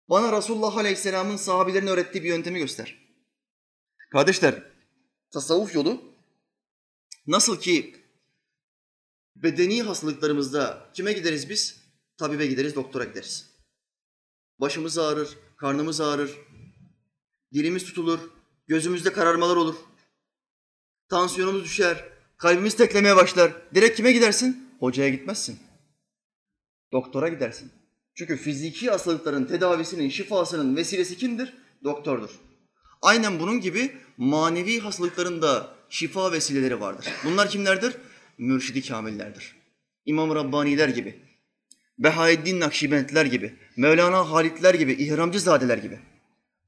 Bana Resulullah Aleyhisselam'ın sahabilerine öğrettiği bir yöntemi göster. Kardeşler, tasavvuf yolu nasıl ki bedeni hastalıklarımızda kime gideriz biz? Tabibe gideriz, doktora gideriz. Başımız ağrır, karnımız ağrır, dilimiz tutulur, gözümüzde kararmalar olur. Tansiyonumuz düşer, kalbimiz teklemeye başlar. Direkt kime gidersin? Hocaya gitmezsin. Doktora gidersin. Çünkü fiziki hastalıkların tedavisinin, şifasının vesilesi kimdir? Doktordur. Aynen bunun gibi manevi hastalıkların da şifa vesileleri vardır. Bunlar kimlerdir? Mürşidi kamillerdir. İmam Rabbaniler gibi, Behaeddin Nakşibendler gibi, Mevlana Halitler gibi, İhramcı Zadeler gibi.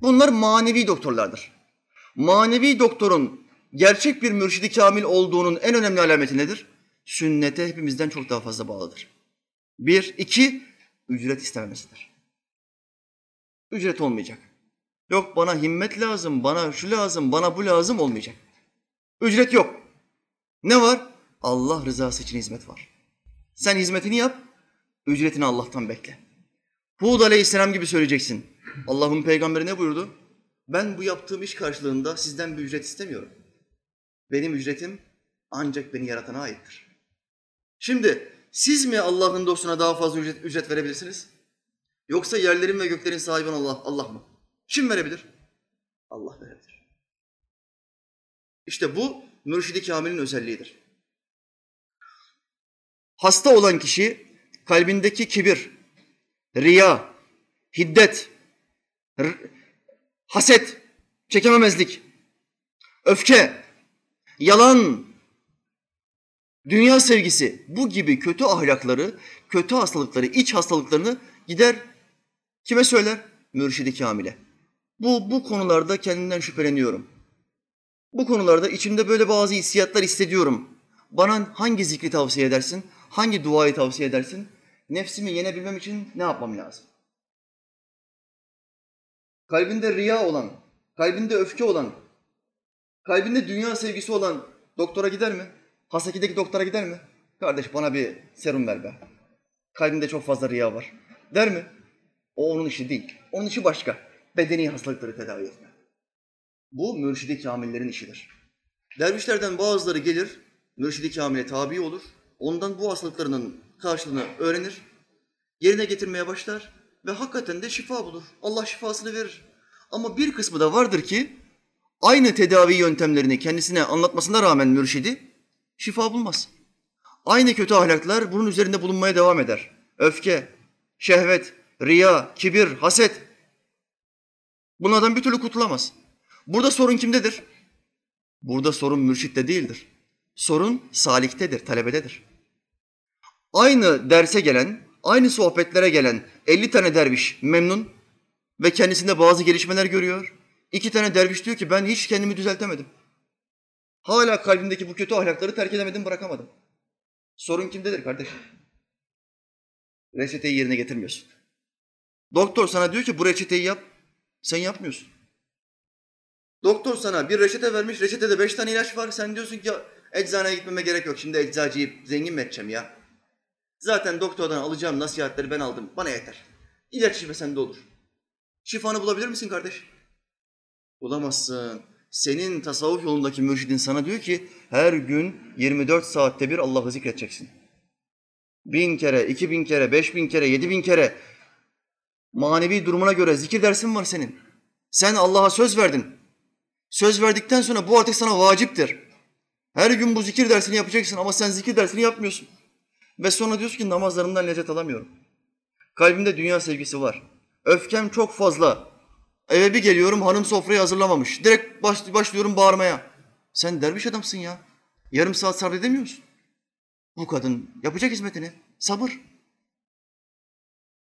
Bunlar manevi doktorlardır. Manevi doktorun gerçek bir mürşidi kamil olduğunun en önemli alameti nedir? Sünnete hepimizden çok daha fazla bağlıdır. Bir, iki, ücret istememesidir. Ücret olmayacak. Yok bana himmet lazım, bana şu lazım, bana bu lazım olmayacak. Ücret yok. Ne var? Allah rızası için hizmet var. Sen hizmetini yap, ücretini Allah'tan bekle. Hud aleyhisselam gibi söyleyeceksin. Allah'ın peygamberi ne buyurdu? Ben bu yaptığım iş karşılığında sizden bir ücret istemiyorum. Benim ücretim ancak beni yaratana aittir. Şimdi siz mi Allah'ın dostuna daha fazla ücret, ücret verebilirsiniz? Yoksa yerlerin ve göklerin sahibi olan Allah, Allah mı? Kim verebilir? Allah verebilir. İşte bu mürşidi kamilin özelliğidir. Hasta olan kişi kalbindeki kibir, riya, hiddet, haset, çekememezlik, öfke, yalan, dünya sevgisi bu gibi kötü ahlakları, kötü hastalıkları, iç hastalıklarını gider kime söyler? Mürşidi Kamil'e. Bu, bu konularda kendimden şüpheleniyorum. Bu konularda içimde böyle bazı hissiyatlar hissediyorum. Bana hangi zikri tavsiye edersin? Hangi duayı tavsiye edersin? Nefsimi yenebilmem için ne yapmam lazım? Kalbinde riya olan, kalbinde öfke olan, kalbinde dünya sevgisi olan doktora gider mi? Hasaki'deki doktora gider mi? Kardeş bana bir serum ver be. Kalbinde çok fazla riya var. Der mi? O onun işi değil. Onun işi başka. Bedeni hastalıkları tedavi etme. Bu mürşidi kamillerin işidir. Dervişlerden bazıları gelir, mürşidi kamile tabi olur. Ondan bu hastalıklarının karşılığını öğrenir. Yerine getirmeye başlar ve hakikaten de şifa bulur. Allah şifasını verir. Ama bir kısmı da vardır ki aynı tedavi yöntemlerini kendisine anlatmasına rağmen mürşidi şifa bulmaz. Aynı kötü ahlaklar bunun üzerinde bulunmaya devam eder. Öfke, şehvet, riya, kibir, haset. Bunlardan bir türlü kurtulamaz. Burada sorun kimdedir? Burada sorun mürşitte değildir. Sorun saliktedir, talebededir. Aynı derse gelen, aynı sohbetlere gelen 50 tane derviş memnun ve kendisinde bazı gelişmeler görüyor. İki tane derviş diyor ki ben hiç kendimi düzeltemedim. Hala kalbimdeki bu kötü ahlakları terk edemedim, bırakamadım. Sorun kimdedir kardeşim? Reçeteyi yerine getirmiyorsun. Doktor sana diyor ki bu reçeteyi yap. Sen yapmıyorsun. Doktor sana bir reçete vermiş. Reçetede beş tane ilaç var. Sen diyorsun ki eczaneye gitmeme gerek yok. Şimdi eczacıyı zengin mi edeceğim ya? Zaten doktordan alacağım nasihatleri ben aldım. Bana yeter. İlaç içme sende olur. Şifanı bulabilir misin kardeş? Bulamazsın. Senin tasavvuf yolundaki mürşidin sana diyor ki her gün 24 saatte bir Allah'ı zikredeceksin. Bin kere, iki bin kere, beş bin kere, yedi bin kere manevi durumuna göre zikir dersin var senin. Sen Allah'a söz verdin. Söz verdikten sonra bu artık sana vaciptir. Her gün bu zikir dersini yapacaksın ama sen zikir dersini yapmıyorsun. Ve sonra diyorsun ki namazlarımdan lezzet alamıyorum. Kalbimde dünya sevgisi var. Öfkem çok fazla. Eve bir geliyorum hanım sofrayı hazırlamamış. Direkt baş, başlıyorum bağırmaya. Sen derviş adamsın ya. Yarım saat sabredemiyorsun. Bu kadın yapacak hizmetini. Sabır.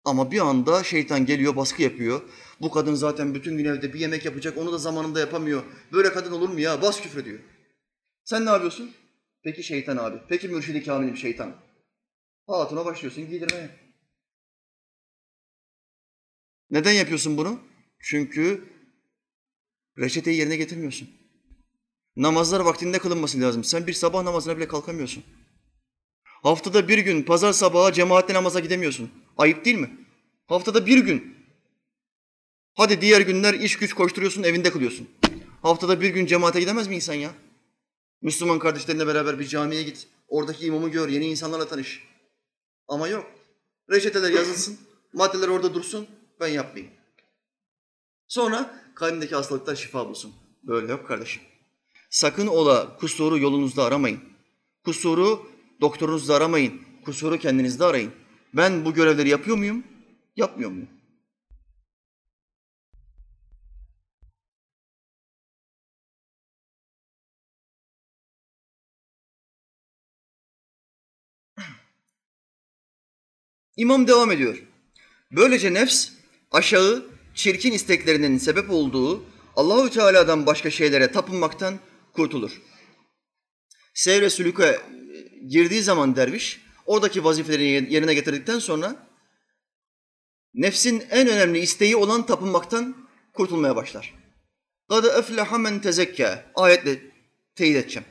Ama bir anda şeytan geliyor, baskı yapıyor. Bu kadın zaten bütün gün evde bir yemek yapacak, onu da zamanında yapamıyor. Böyle kadın olur mu ya? Bas küfür ediyor. Sen ne yapıyorsun? Peki şeytan abi. Peki mürşidi kamilim şeytan. Hatuna başlıyorsun giydirmeye. Neden yapıyorsun bunu? Çünkü reçeteyi yerine getirmiyorsun. Namazlar vaktinde kılınması lazım. Sen bir sabah namazına bile kalkamıyorsun. Haftada bir gün pazar sabahı cemaatle namaza gidemiyorsun. Ayıp değil mi? Haftada bir gün. Hadi diğer günler iş güç koşturuyorsun, evinde kılıyorsun. Haftada bir gün cemaate gidemez mi insan ya? Müslüman kardeşlerinle beraber bir camiye git. Oradaki imamı gör, yeni insanlarla tanış. Ama yok. Reçeteler yazılsın, maddeler orada dursun, ben yapmayayım. Sonra kalbindeki hastalıklar şifa bulsun. Böyle yok kardeşim. Sakın ola kusuru yolunuzda aramayın. Kusuru doktorunuzda aramayın. Kusuru kendinizde arayın. Ben bu görevleri yapıyor muyum? Yapmıyor muyum? İmam devam ediyor. Böylece nefs aşağı çirkin isteklerinin sebep olduğu Allahü Teala'dan başka şeylere tapınmaktan kurtulur. Sevre sülüke girdiği zaman derviş oradaki vazifeleri yerine getirdikten sonra nefsin en önemli isteği olan tapınmaktan kurtulmaya başlar. قَدْ اَفْلَحَ مَنْ تَزَكَّى Ayetle teyit edeceğim.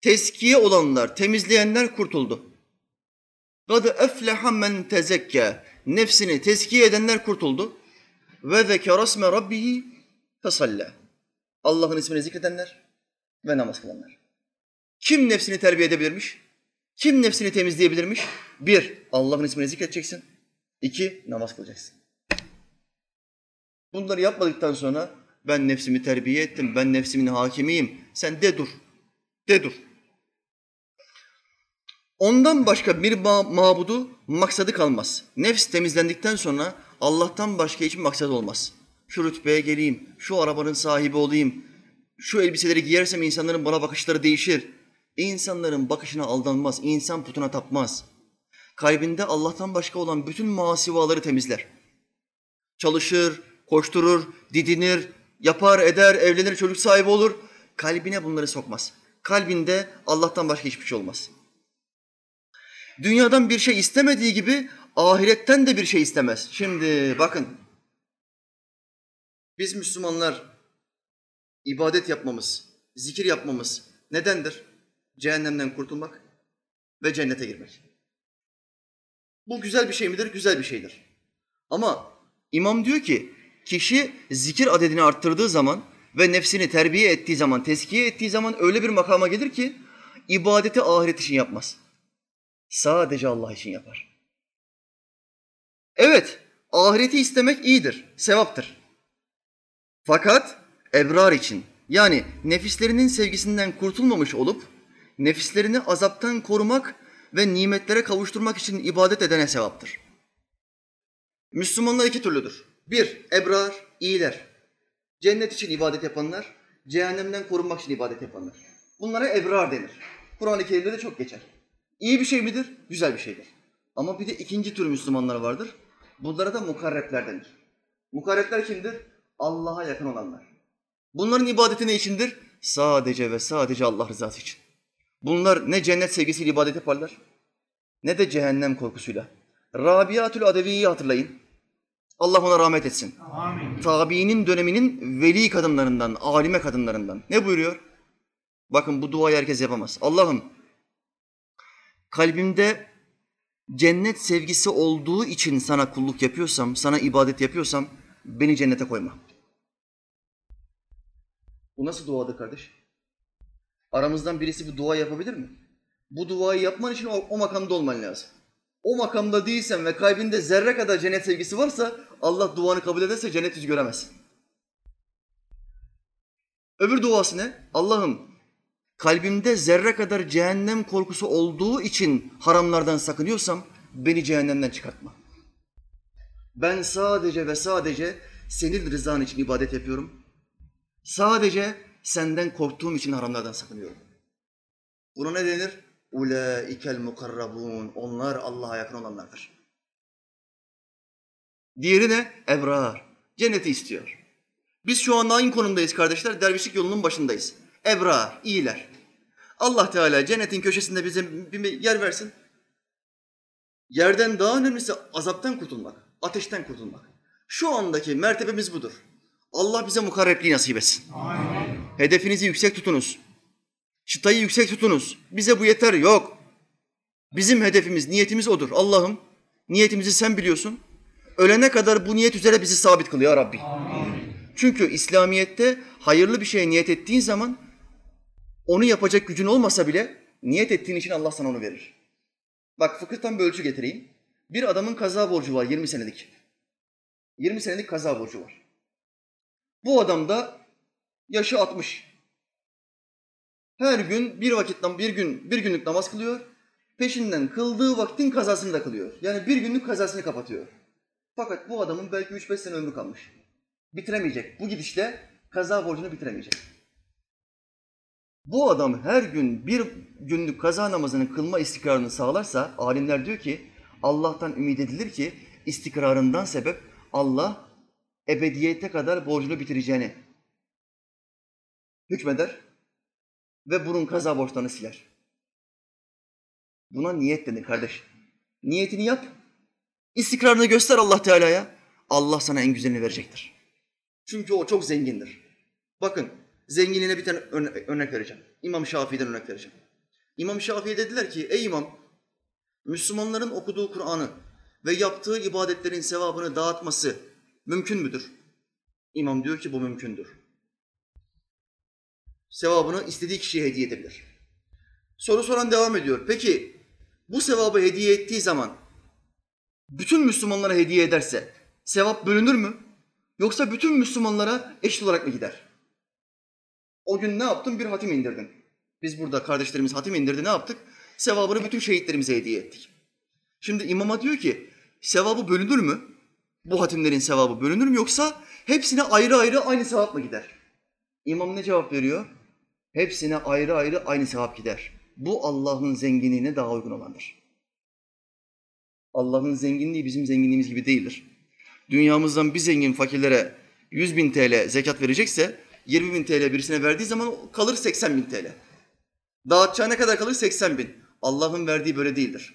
Teskiye olanlar, temizleyenler kurtuldu. قَدْ اَفْلَحَ مَنْ تَزَكَّى Nefsini teskiye edenler kurtuldu. Ve zekâ rasme rabbihi fesallâ. Allah'ın ismini zikredenler ve namaz kılanlar. Kim nefsini terbiye edebilirmiş? Kim nefsini temizleyebilirmiş? Bir, Allah'ın ismini zikredeceksin. İki, namaz kılacaksın. Bunları yapmadıktan sonra ben nefsimi terbiye ettim, ben nefsimin hakimiyim. Sen de dur, de dur. Ondan başka bir ma- mabudu maksadı kalmaz. Nefs temizlendikten sonra Allah'tan başka hiçbir maksat olmaz. Şu rütbeye geleyim, şu arabanın sahibi olayım, şu elbiseleri giyersem insanların bana bakışları değişir. İnsanların bakışına aldanmaz, insan putuna tapmaz. Kalbinde Allah'tan başka olan bütün masivaları temizler. Çalışır, koşturur, didinir, yapar, eder, evlenir, çocuk sahibi olur. Kalbine bunları sokmaz. Kalbinde Allah'tan başka hiçbir şey olmaz. Dünyadan bir şey istemediği gibi ahiretten de bir şey istemez. Şimdi bakın. Biz Müslümanlar ibadet yapmamız, zikir yapmamız nedendir? Cehennemden kurtulmak ve cennete girmek. Bu güzel bir şey midir? Güzel bir şeydir. Ama imam diyor ki kişi zikir adedini arttırdığı zaman ve nefsini terbiye ettiği zaman, teskiye ettiği zaman öyle bir makama gelir ki ibadeti ahiret için yapmaz. Sadece Allah için yapar. Evet, ahireti istemek iyidir, sevaptır. Fakat ebrar için yani nefislerinin sevgisinden kurtulmamış olup nefislerini azaptan korumak ve nimetlere kavuşturmak için ibadet edene sevaptır. Müslümanlar iki türlüdür. Bir, ebrar, iyiler. Cennet için ibadet yapanlar, cehennemden korunmak için ibadet yapanlar. Bunlara ebrar denir. Kur'an-ı Kerim'de de çok geçer. İyi bir şey midir? Güzel bir şeydir. Ama bir de ikinci tür Müslümanlar vardır. Bunlara da mukarrepler denir. Mukarrepler kimdir? Allah'a yakın olanlar. Bunların ibadeti ne içindir? Sadece ve sadece Allah rızası için. Bunlar ne cennet sevgisiyle ibadet yaparlar, ne de cehennem korkusuyla. Rabiatül Adevi'yi hatırlayın. Allah ona rahmet etsin. Amin. Tabiinin döneminin veli kadınlarından, alime kadınlarından. Ne buyuruyor? Bakın bu duayı herkes yapamaz. Allah'ım kalbimde cennet sevgisi olduğu için sana kulluk yapıyorsam, sana ibadet yapıyorsam beni cennete koyma. Bu nasıl duadır kardeş? Aramızdan birisi bu dua yapabilir mi? Bu duayı yapman için o, o makamda olman lazım. O makamda değilsen ve kalbinde zerre kadar cennet sevgisi varsa Allah duanı kabul ederse cennet yüzü göremezsin. Öbür duası ne? Allah'ım kalbimde zerre kadar cehennem korkusu olduğu için haramlardan sakınıyorsam beni cehennemden çıkartma. Ben sadece ve sadece senin rızan için ibadet yapıyorum. Sadece senden korktuğum için haramlardan sakınıyorum. Buna ne denir? Ulaikel mukarrabun. Onlar Allah'a yakın olanlardır. Diğeri ne? Ebrar. Cenneti istiyor. Biz şu anda aynı konumdayız kardeşler. Dervişlik yolunun başındayız. Ebrar, iyiler. Allah Teala cennetin köşesinde bize bir yer versin. Yerden daha önemlisi azaptan kurtulmak, ateşten kurtulmak. Şu andaki mertebemiz budur. Allah bize mukarrepliği nasip etsin. Amin. Hedefinizi yüksek tutunuz. Çıtayı yüksek tutunuz. Bize bu yeter. Yok. Bizim hedefimiz, niyetimiz odur. Allah'ım niyetimizi sen biliyorsun. Ölene kadar bu niyet üzere bizi sabit kıl ya Rabbi. Amin. Çünkü İslamiyet'te hayırlı bir şeye niyet ettiğin zaman onu yapacak gücün olmasa bile niyet ettiğin için Allah sana onu verir. Bak fıkıhtan bir ölçü getireyim. Bir adamın kaza borcu var 20 senelik. 20 senelik kaza borcu var. Bu adam da yaşı 60. Her gün bir vakitten bir gün bir günlük namaz kılıyor. Peşinden kıldığı vaktin kazasını da kılıyor. Yani bir günlük kazasını kapatıyor. Fakat bu adamın belki 3-5 sene ömrü kalmış. Bitiremeyecek. Bu gidişle kaza borcunu bitiremeyecek. Bu adam her gün bir günlük kaza namazını kılma istikrarını sağlarsa alimler diyor ki Allah'tan ümit edilir ki istikrarından sebep Allah ebediyete kadar borcunu bitireceğini hükmeder ve bunun kaza borçlarını siler. Buna niyet denir kardeş. Niyetini yap. İstikrarını göster Allah Teala'ya. Allah sana en güzelini verecektir. Çünkü o çok zengindir. Bakın zenginliğine bir tane örne- örnek vereceğim. İmam Şafii'den örnek vereceğim. İmam Şafii dediler ki ey imam Müslümanların okuduğu Kur'an'ı ve yaptığı ibadetlerin sevabını dağıtması mümkün müdür? İmam diyor ki bu mümkündür. Sevabını istediği kişiye hediye edebilir. Soru soran devam ediyor. Peki bu sevabı hediye ettiği zaman bütün Müslümanlara hediye ederse sevap bölünür mü? Yoksa bütün Müslümanlara eşit olarak mı gider? O gün ne yaptın? Bir hatim indirdin. Biz burada kardeşlerimiz hatim indirdi ne yaptık? Sevabını bütün şehitlerimize hediye ettik. Şimdi imama diyor ki sevabı bölünür mü? Bu hatimlerin sevabı bölünür mü yoksa hepsine ayrı ayrı aynı sevap mı gider? İmam ne cevap veriyor? Hepsine ayrı ayrı aynı sevap gider. Bu Allah'ın zenginliğine daha uygun olandır. Allah'ın zenginliği bizim zenginliğimiz gibi değildir. Dünyamızdan bir zengin fakirlere 100 bin TL zekat verecekse 20 bin TL birisine verdiği zaman kalır 80 bin TL. Dağıtacağı ne kadar kalır? 80 bin. Allah'ın verdiği böyle değildir.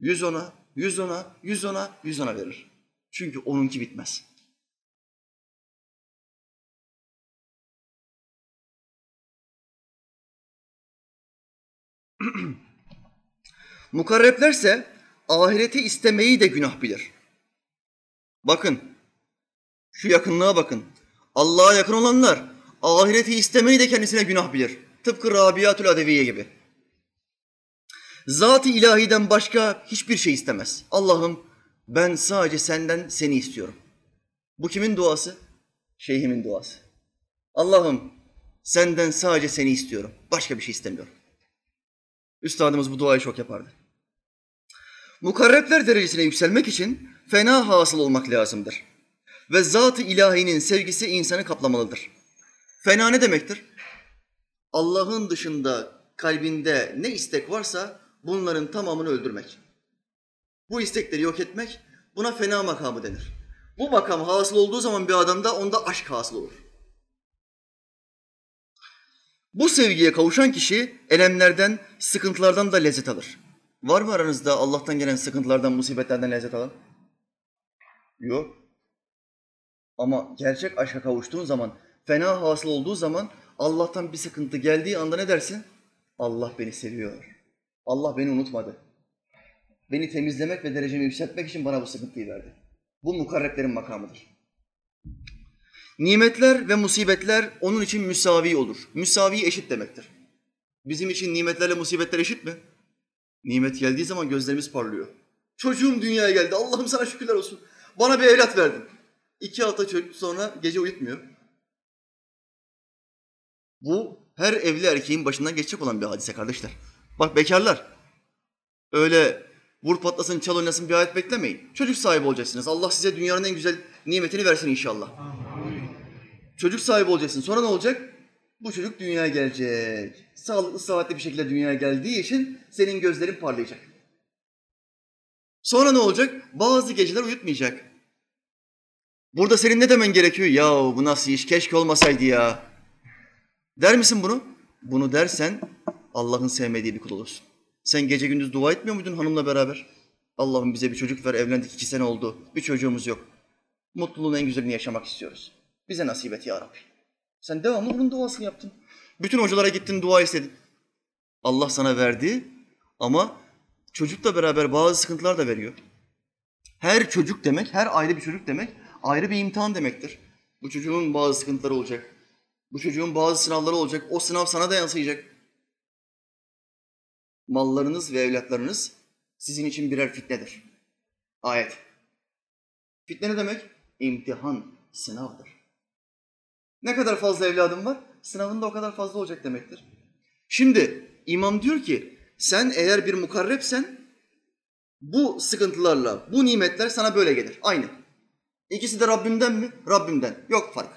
100 ona, 100 ona, 100 ona, 100 ona verir. Çünkü onunki bitmez. Mukarreplerse ahireti istemeyi de günah bilir. Bakın, şu yakınlığa bakın. Allah'a yakın olanlar ahireti istemeyi de kendisine günah bilir. Tıpkı Rabiatül Adeviye gibi. Zat-ı ilahiden başka hiçbir şey istemez. Allah'ım ben sadece senden seni istiyorum. Bu kimin duası? Şeyhimin duası. Allah'ım senden sadece seni istiyorum. Başka bir şey istemiyorum. Üstadımız bu duayı çok yapardı. Mukarrepler derecesine yükselmek için fena hasıl olmak lazımdır. Ve zat-ı ilahinin sevgisi insanı kaplamalıdır. Fena ne demektir? Allah'ın dışında kalbinde ne istek varsa bunların tamamını öldürmek. Bu istekleri yok etmek buna fena makamı denir. Bu makam hasıl olduğu zaman bir adamda onda aşk hasıl olur. Bu sevgiye kavuşan kişi elemlerden, sıkıntılardan da lezzet alır. Var mı aranızda Allah'tan gelen sıkıntılardan, musibetlerden lezzet alan? Yok. Ama gerçek aşka kavuştuğun zaman, fena hasıl olduğu zaman Allah'tan bir sıkıntı geldiği anda ne dersin? Allah beni seviyor. Allah beni unutmadı. Beni temizlemek ve derecemi yükseltmek için bana bu sıkıntıyı verdi. Bu mukarreplerin makamıdır. Nimetler ve musibetler onun için müsavi olur. Müsavi eşit demektir. Bizim için nimetlerle musibetler eşit mi? Nimet geldiği zaman gözlerimiz parlıyor. Çocuğum dünyaya geldi. Allah'ım sana şükürler olsun. Bana bir evlat verdin. İki hafta sonra gece uyutmuyor. Bu her evli erkeğin başından geçecek olan bir hadise kardeşler. Bak bekarlar. Öyle vur patlasın çal oynasın bir hayat beklemeyin. Çocuk sahibi olacaksınız. Allah size dünyanın en güzel nimetini versin inşallah. Çocuk sahibi olacaksın. Sonra ne olacak? Bu çocuk dünyaya gelecek. Sağlıklı, sıhhatli bir şekilde dünyaya geldiği için senin gözlerin parlayacak. Sonra ne olacak? Bazı geceler uyutmayacak. Burada senin ne demen gerekiyor? Ya bu nasıl iş? Keşke olmasaydı ya. Der misin bunu? Bunu dersen Allah'ın sevmediği bir kul olursun. Sen gece gündüz dua etmiyor muydun hanımla beraber? Allah'ım bize bir çocuk ver, evlendik iki sene oldu, bir çocuğumuz yok. Mutluluğun en güzelini yaşamak istiyoruz. Bize nasip et ya Rabbi. Sen devamlı bunun duasını yaptın. Bütün hocalara gittin, dua istedin. Allah sana verdi ama çocukla beraber bazı sıkıntılar da veriyor. Her çocuk demek, her ayrı bir çocuk demek ayrı bir imtihan demektir. Bu çocuğun bazı sıkıntıları olacak. Bu çocuğun bazı sınavları olacak. O sınav sana da yansıyacak. Mallarınız ve evlatlarınız sizin için birer fitnedir. Ayet. Fitne ne demek? İmtihan, sınavdır. Ne kadar fazla evladım var? Sınavın da o kadar fazla olacak demektir. Şimdi imam diyor ki sen eğer bir mukarrepsen bu sıkıntılarla, bu nimetler sana böyle gelir. Aynı. İkisi de Rabbimden mi? Rabbimden. Yok fark.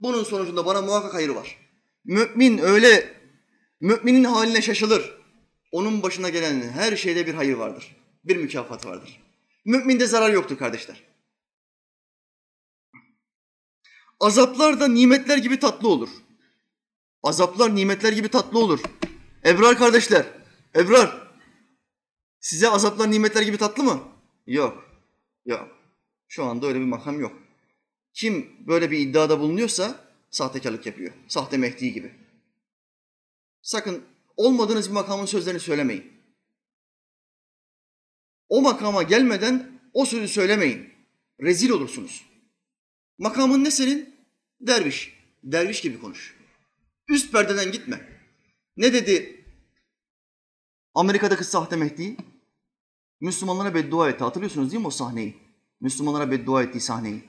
Bunun sonucunda bana muhakkak hayır var. Mümin öyle, müminin haline şaşılır. Onun başına gelen her şeyde bir hayır vardır. Bir mükafat vardır. Müminde zarar yoktur kardeşler. Azaplar da nimetler gibi tatlı olur. Azaplar nimetler gibi tatlı olur. Ebrar kardeşler, Ebrar. Size azaplar nimetler gibi tatlı mı? Yok, yok. Şu anda öyle bir makam yok. Kim böyle bir iddiada bulunuyorsa sahtekarlık yapıyor. Sahte Mehdi gibi. Sakın olmadığınız bir makamın sözlerini söylemeyin. O makama gelmeden o sözü söylemeyin. Rezil olursunuz. Makamın ne senin? Derviş. Derviş gibi konuş. Üst perdeden gitme. Ne dedi Amerika'daki sahte Mehdi? Müslümanlara beddua etti. Hatırlıyorsunuz değil mi o sahneyi? Müslümanlara beddua ettiği sahneyi.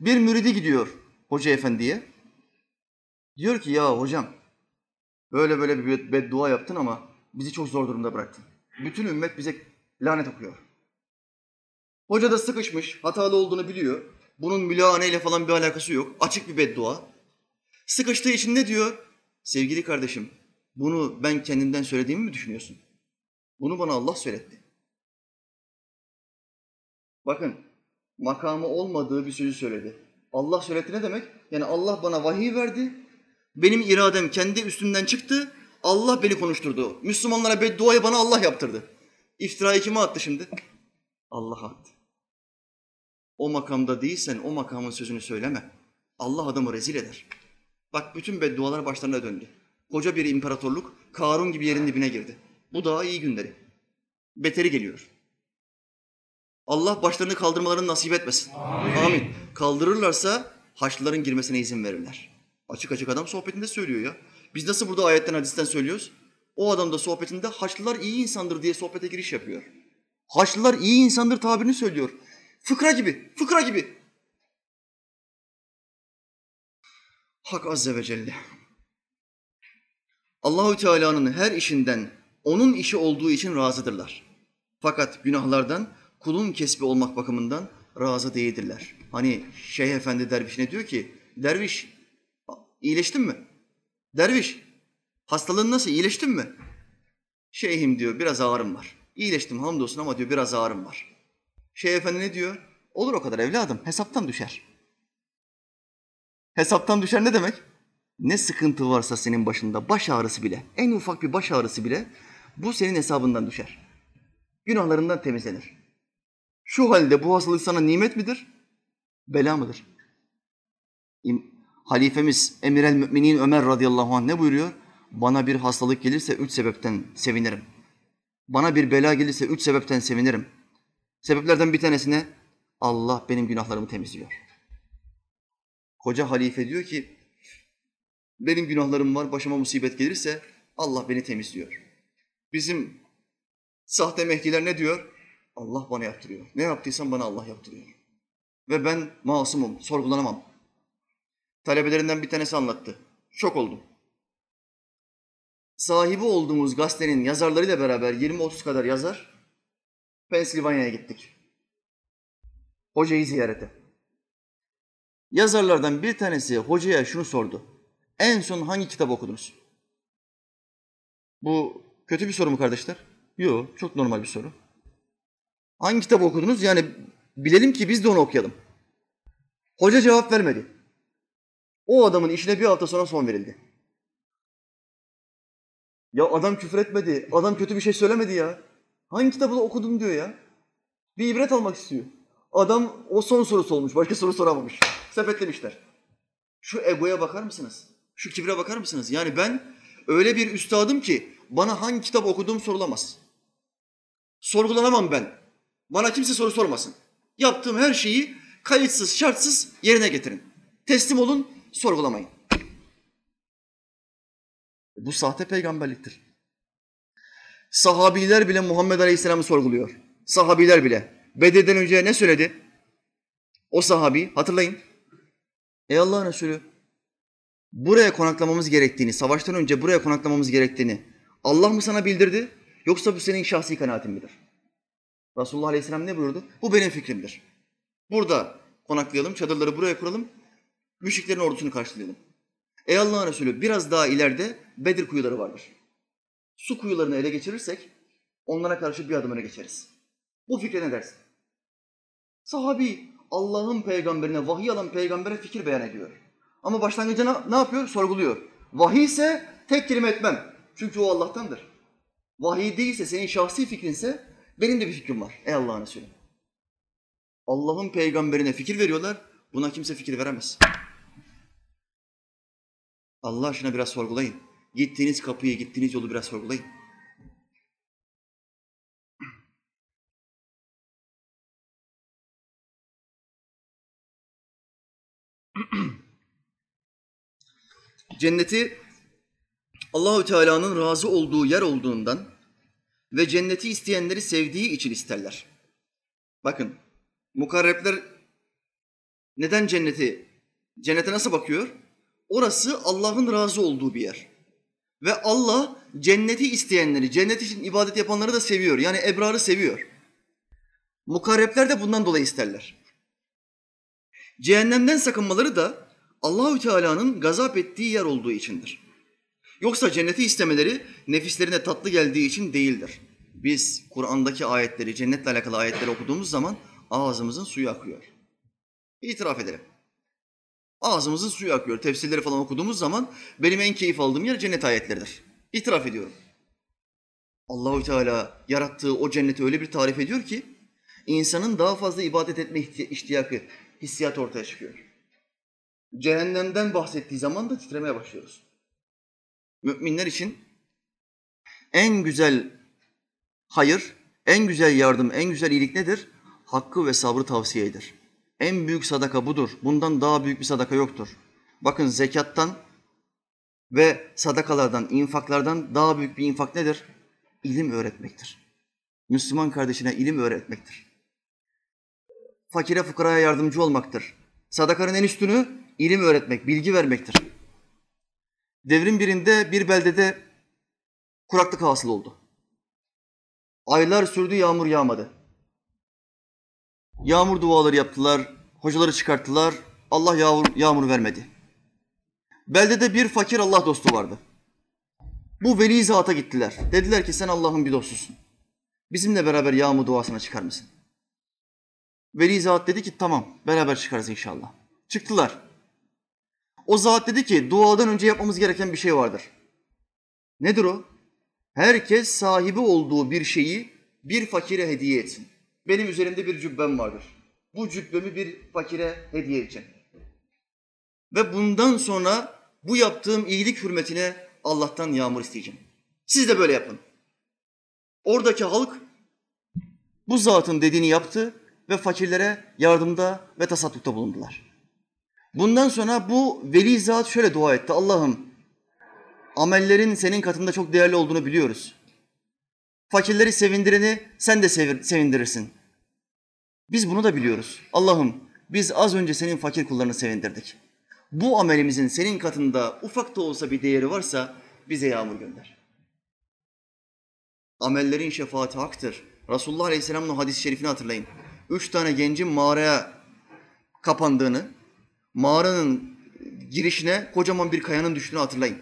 Bir müridi gidiyor hoca efendiye. Diyor ki ya hocam böyle böyle bir beddua yaptın ama bizi çok zor durumda bıraktın. Bütün ümmet bize lanet okuyor. Hoca da sıkışmış, hatalı olduğunu biliyor. Bunun mülahaneyle falan bir alakası yok. Açık bir beddua. Sıkıştığı için ne diyor? Sevgili kardeşim, bunu ben kendimden söylediğimi mi düşünüyorsun? Bunu bana Allah söyletti. Bakın, makamı olmadığı bir sözü söyledi. Allah söyletti ne demek? Yani Allah bana vahiy verdi. Benim iradem kendi üstümden çıktı. Allah beni konuşturdu. Müslümanlara bedduayı bana Allah yaptırdı. İftirayı kime attı şimdi? Allah attı. O makamda değilsen o makamın sözünü söyleme. Allah adamı rezil eder. Bak bütün beddualar başlarına döndü. Koca bir imparatorluk Karun gibi yerin dibine girdi. Bu daha iyi günleri. Beteri geliyor. Allah başlarını kaldırmalarını nasip etmesin. Amin. Amin. Kaldırırlarsa Haçlıların girmesine izin verirler. Açık açık adam sohbetinde söylüyor ya. Biz nasıl burada ayetten hadisten söylüyoruz? O adam da sohbetinde Haçlılar iyi insandır diye sohbete giriş yapıyor. Haçlılar iyi insandır tabirini söylüyor. Fıkra gibi, fıkra gibi. Hak Azze ve Celle. Allahü Teala'nın her işinden onun işi olduğu için razıdırlar. Fakat günahlardan kulun kesbi olmak bakımından razı değildirler. Hani Şeyh Efendi derviş ne diyor ki? Derviş iyileştin mi? Derviş hastalığın nasıl iyileştin mi? Şeyhim diyor biraz ağrım var. İyileştim hamdolsun ama diyor biraz ağrım var. Şeyh Efendi ne diyor? Olur o kadar evladım hesaptan düşer. Hesaptan düşer ne demek? Ne sıkıntı varsa senin başında baş ağrısı bile, en ufak bir baş ağrısı bile bu senin hesabından düşer. Günahlarından temizlenir. Şu halde bu hastalık sana nimet midir? Bela mıdır? Halifemiz Emir el Müminin Ömer radıyallahu anh ne buyuruyor? Bana bir hastalık gelirse üç sebepten sevinirim. Bana bir bela gelirse üç sebepten sevinirim. Sebeplerden bir tanesine Allah benim günahlarımı temizliyor. Koca halife diyor ki benim günahlarım var başıma musibet gelirse Allah beni temizliyor. Bizim sahte mehdiler ne diyor? Allah bana yaptırıyor. Ne yaptıysam bana Allah yaptırıyor. Ve ben masumum, sorgulanamam. Talebelerinden bir tanesi anlattı. Şok oldum. Sahibi olduğumuz gazetenin yazarlarıyla beraber 20-30 kadar yazar Pensilvanya'ya gittik. Hocayı ziyarete. Yazarlardan bir tanesi hocaya şunu sordu. En son hangi kitap okudunuz? Bu kötü bir soru mu kardeşler? Yok, çok normal bir soru. Hangi kitap okudunuz? Yani bilelim ki biz de onu okuyalım. Hoca cevap vermedi. O adamın işine bir hafta sonra son verildi. Ya adam küfür etmedi, adam kötü bir şey söylemedi ya. Hangi kitabı okudun diyor ya. Bir ibret almak istiyor. Adam o son sorusu olmuş, başka soru soramamış. Sepetlemişler. Şu egoya bakar mısınız? Şu kibre bakar mısınız? Yani ben öyle bir üstadım ki bana hangi kitap okuduğum sorulamaz. Sorgulanamam ben. Bana kimse soru sormasın. Yaptığım her şeyi kayıtsız, şartsız yerine getirin. Teslim olun, sorgulamayın. Bu sahte peygamberliktir. Sahabiler bile Muhammed Aleyhisselam'ı sorguluyor. Sahabiler bile. Bedir'den önce ne söyledi? O sahabi hatırlayın. Ey Allah'ın Resulü buraya konaklamamız gerektiğini, savaştan önce buraya konaklamamız gerektiğini Allah mı sana bildirdi yoksa bu senin şahsi kanaatin midir? Resulullah Aleyhisselam ne buyurdu? Bu benim fikrimdir. Burada konaklayalım, çadırları buraya kuralım, müşriklerin ordusunu karşılayalım. Ey Allah'ın Resulü biraz daha ileride Bedir kuyuları vardır. Su kuyularını ele geçirirsek onlara karşı bir adım öne geçeriz. Bu fikre ne dersin? Sahabi Allah'ın peygamberine, vahiy alan peygambere fikir beyan ediyor. Ama başlangıcında ne yapıyor? Sorguluyor. Vahiy ise tek kelime etmem. Çünkü o Allah'tandır. Vahiy değilse, senin şahsi fikrinse benim de bir fikrim var. Ey Allah'ın Resulü. Allah'ın peygamberine fikir veriyorlar. Buna kimse fikir veremez. Allah aşkına biraz sorgulayın. Gittiğiniz kapıyı, gittiğiniz yolu biraz sorgulayın. Cenneti Allahü Teala'nın razı olduğu yer olduğundan ve cenneti isteyenleri sevdiği için isterler. Bakın mukarrepler neden cenneti, cennete nasıl bakıyor? Orası Allah'ın razı olduğu bir yer. Ve Allah cenneti isteyenleri, cennet için ibadet yapanları da seviyor. Yani ebrarı seviyor. Mukarrepler de bundan dolayı isterler. Cehennemden sakınmaları da Allahü Teala'nın gazap ettiği yer olduğu içindir. Yoksa cenneti istemeleri nefislerine tatlı geldiği için değildir. Biz Kur'an'daki ayetleri, cennetle alakalı ayetleri okuduğumuz zaman ağzımızın suyu akıyor. İtiraf edelim. Ağzımızın suyu akıyor. Tefsirleri falan okuduğumuz zaman benim en keyif aldığım yer cennet ayetleridir. İtiraf ediyorum. Allahü Teala yarattığı o cenneti öyle bir tarif ediyor ki insanın daha fazla ibadet etme ihtiyacı, hissiyat ortaya çıkıyor. Cehennemden bahsettiği zaman da titremeye başlıyoruz. Müminler için en güzel hayır, en güzel yardım, en güzel iyilik nedir? Hakkı ve sabrı tavsiyedir. En büyük sadaka budur. Bundan daha büyük bir sadaka yoktur. Bakın zekattan ve sadakalardan, infaklardan daha büyük bir infak nedir? İlim öğretmektir. Müslüman kardeşine ilim öğretmektir. Fakire fukaraya yardımcı olmaktır. Sadakanın en üstünü ilim öğretmek, bilgi vermektir. Devrin birinde bir beldede kuraklık hasıl oldu. Aylar sürdü, yağmur yağmadı. Yağmur duaları yaptılar, hocaları çıkarttılar. Allah yağmur, yağmur vermedi. Beldede bir fakir Allah dostu vardı. Bu veli zata gittiler. Dediler ki sen Allah'ın bir dostusun. Bizimle beraber yağmur duasına çıkar mısın? Veli zat dedi ki tamam beraber çıkarız inşallah. Çıktılar. O zat dedi ki duadan önce yapmamız gereken bir şey vardır. Nedir o? Herkes sahibi olduğu bir şeyi bir fakire hediye etsin. Benim üzerimde bir cübbem vardır. Bu cübbemi bir fakire hediye edeceğim. Ve bundan sonra bu yaptığım iyilik hürmetine Allah'tan yağmur isteyeceğim. Siz de böyle yapın. Oradaki halk bu zatın dediğini yaptı ve fakirlere yardımda ve tasaddukta bulundular. Bundan sonra bu veli zat şöyle dua etti. Allah'ım amellerin senin katında çok değerli olduğunu biliyoruz. Fakirleri sevindireni sen de sevindirirsin. Biz bunu da biliyoruz. Allah'ım biz az önce senin fakir kullarını sevindirdik. Bu amelimizin senin katında ufak da olsa bir değeri varsa bize yağmur gönder. Amellerin şefaati haktır. Resulullah Aleyhisselam'ın hadis-i şerifini hatırlayın. Üç tane gencin mağaraya kapandığını, mağaranın girişine kocaman bir kayanın düştüğünü hatırlayın.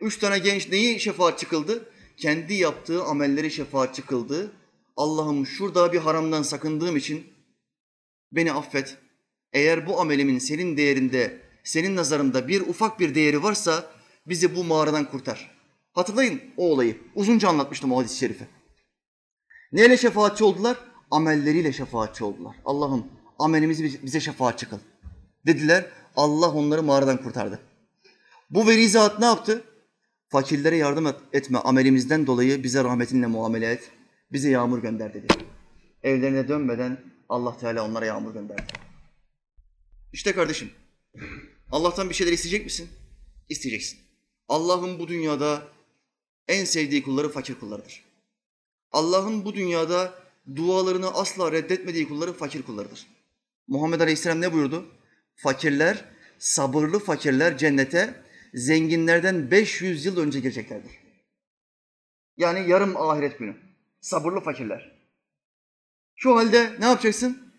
Üç tane genç neyi şefaat çıkıldı? Kendi yaptığı amelleri şefaat çıkıldı. Allah'ım şurada bir haramdan sakındığım için beni affet. Eğer bu amelimin senin değerinde, senin nazarında bir ufak bir değeri varsa bizi bu mağaradan kurtar. Hatırlayın o olayı. Uzunca anlatmıştım o hadis-i şerifi. Neyle şefaatçi oldular? Amelleriyle şefaatçi oldular. Allah'ım amelimizi bize şefaatçi kıl. Dediler. Allah onları mağaradan kurtardı. Bu veri ne yaptı? Fakirlere yardım etme amelimizden dolayı bize rahmetinle muamele et. Bize yağmur gönder dedi. Evlerine dönmeden Allah Teala onlara yağmur gönderdi. İşte kardeşim, Allah'tan bir şeyler isteyecek misin? İsteyeceksin. Allah'ın bu dünyada en sevdiği kulları fakir kullarıdır. Allah'ın bu dünyada dualarını asla reddetmediği kulları fakir kullarıdır. Muhammed Aleyhisselam ne buyurdu? Fakirler, sabırlı fakirler cennete zenginlerden 500 yıl önce gireceklerdir. Yani yarım ahiret günü. Sabırlı fakirler. Şu halde ne yapacaksın?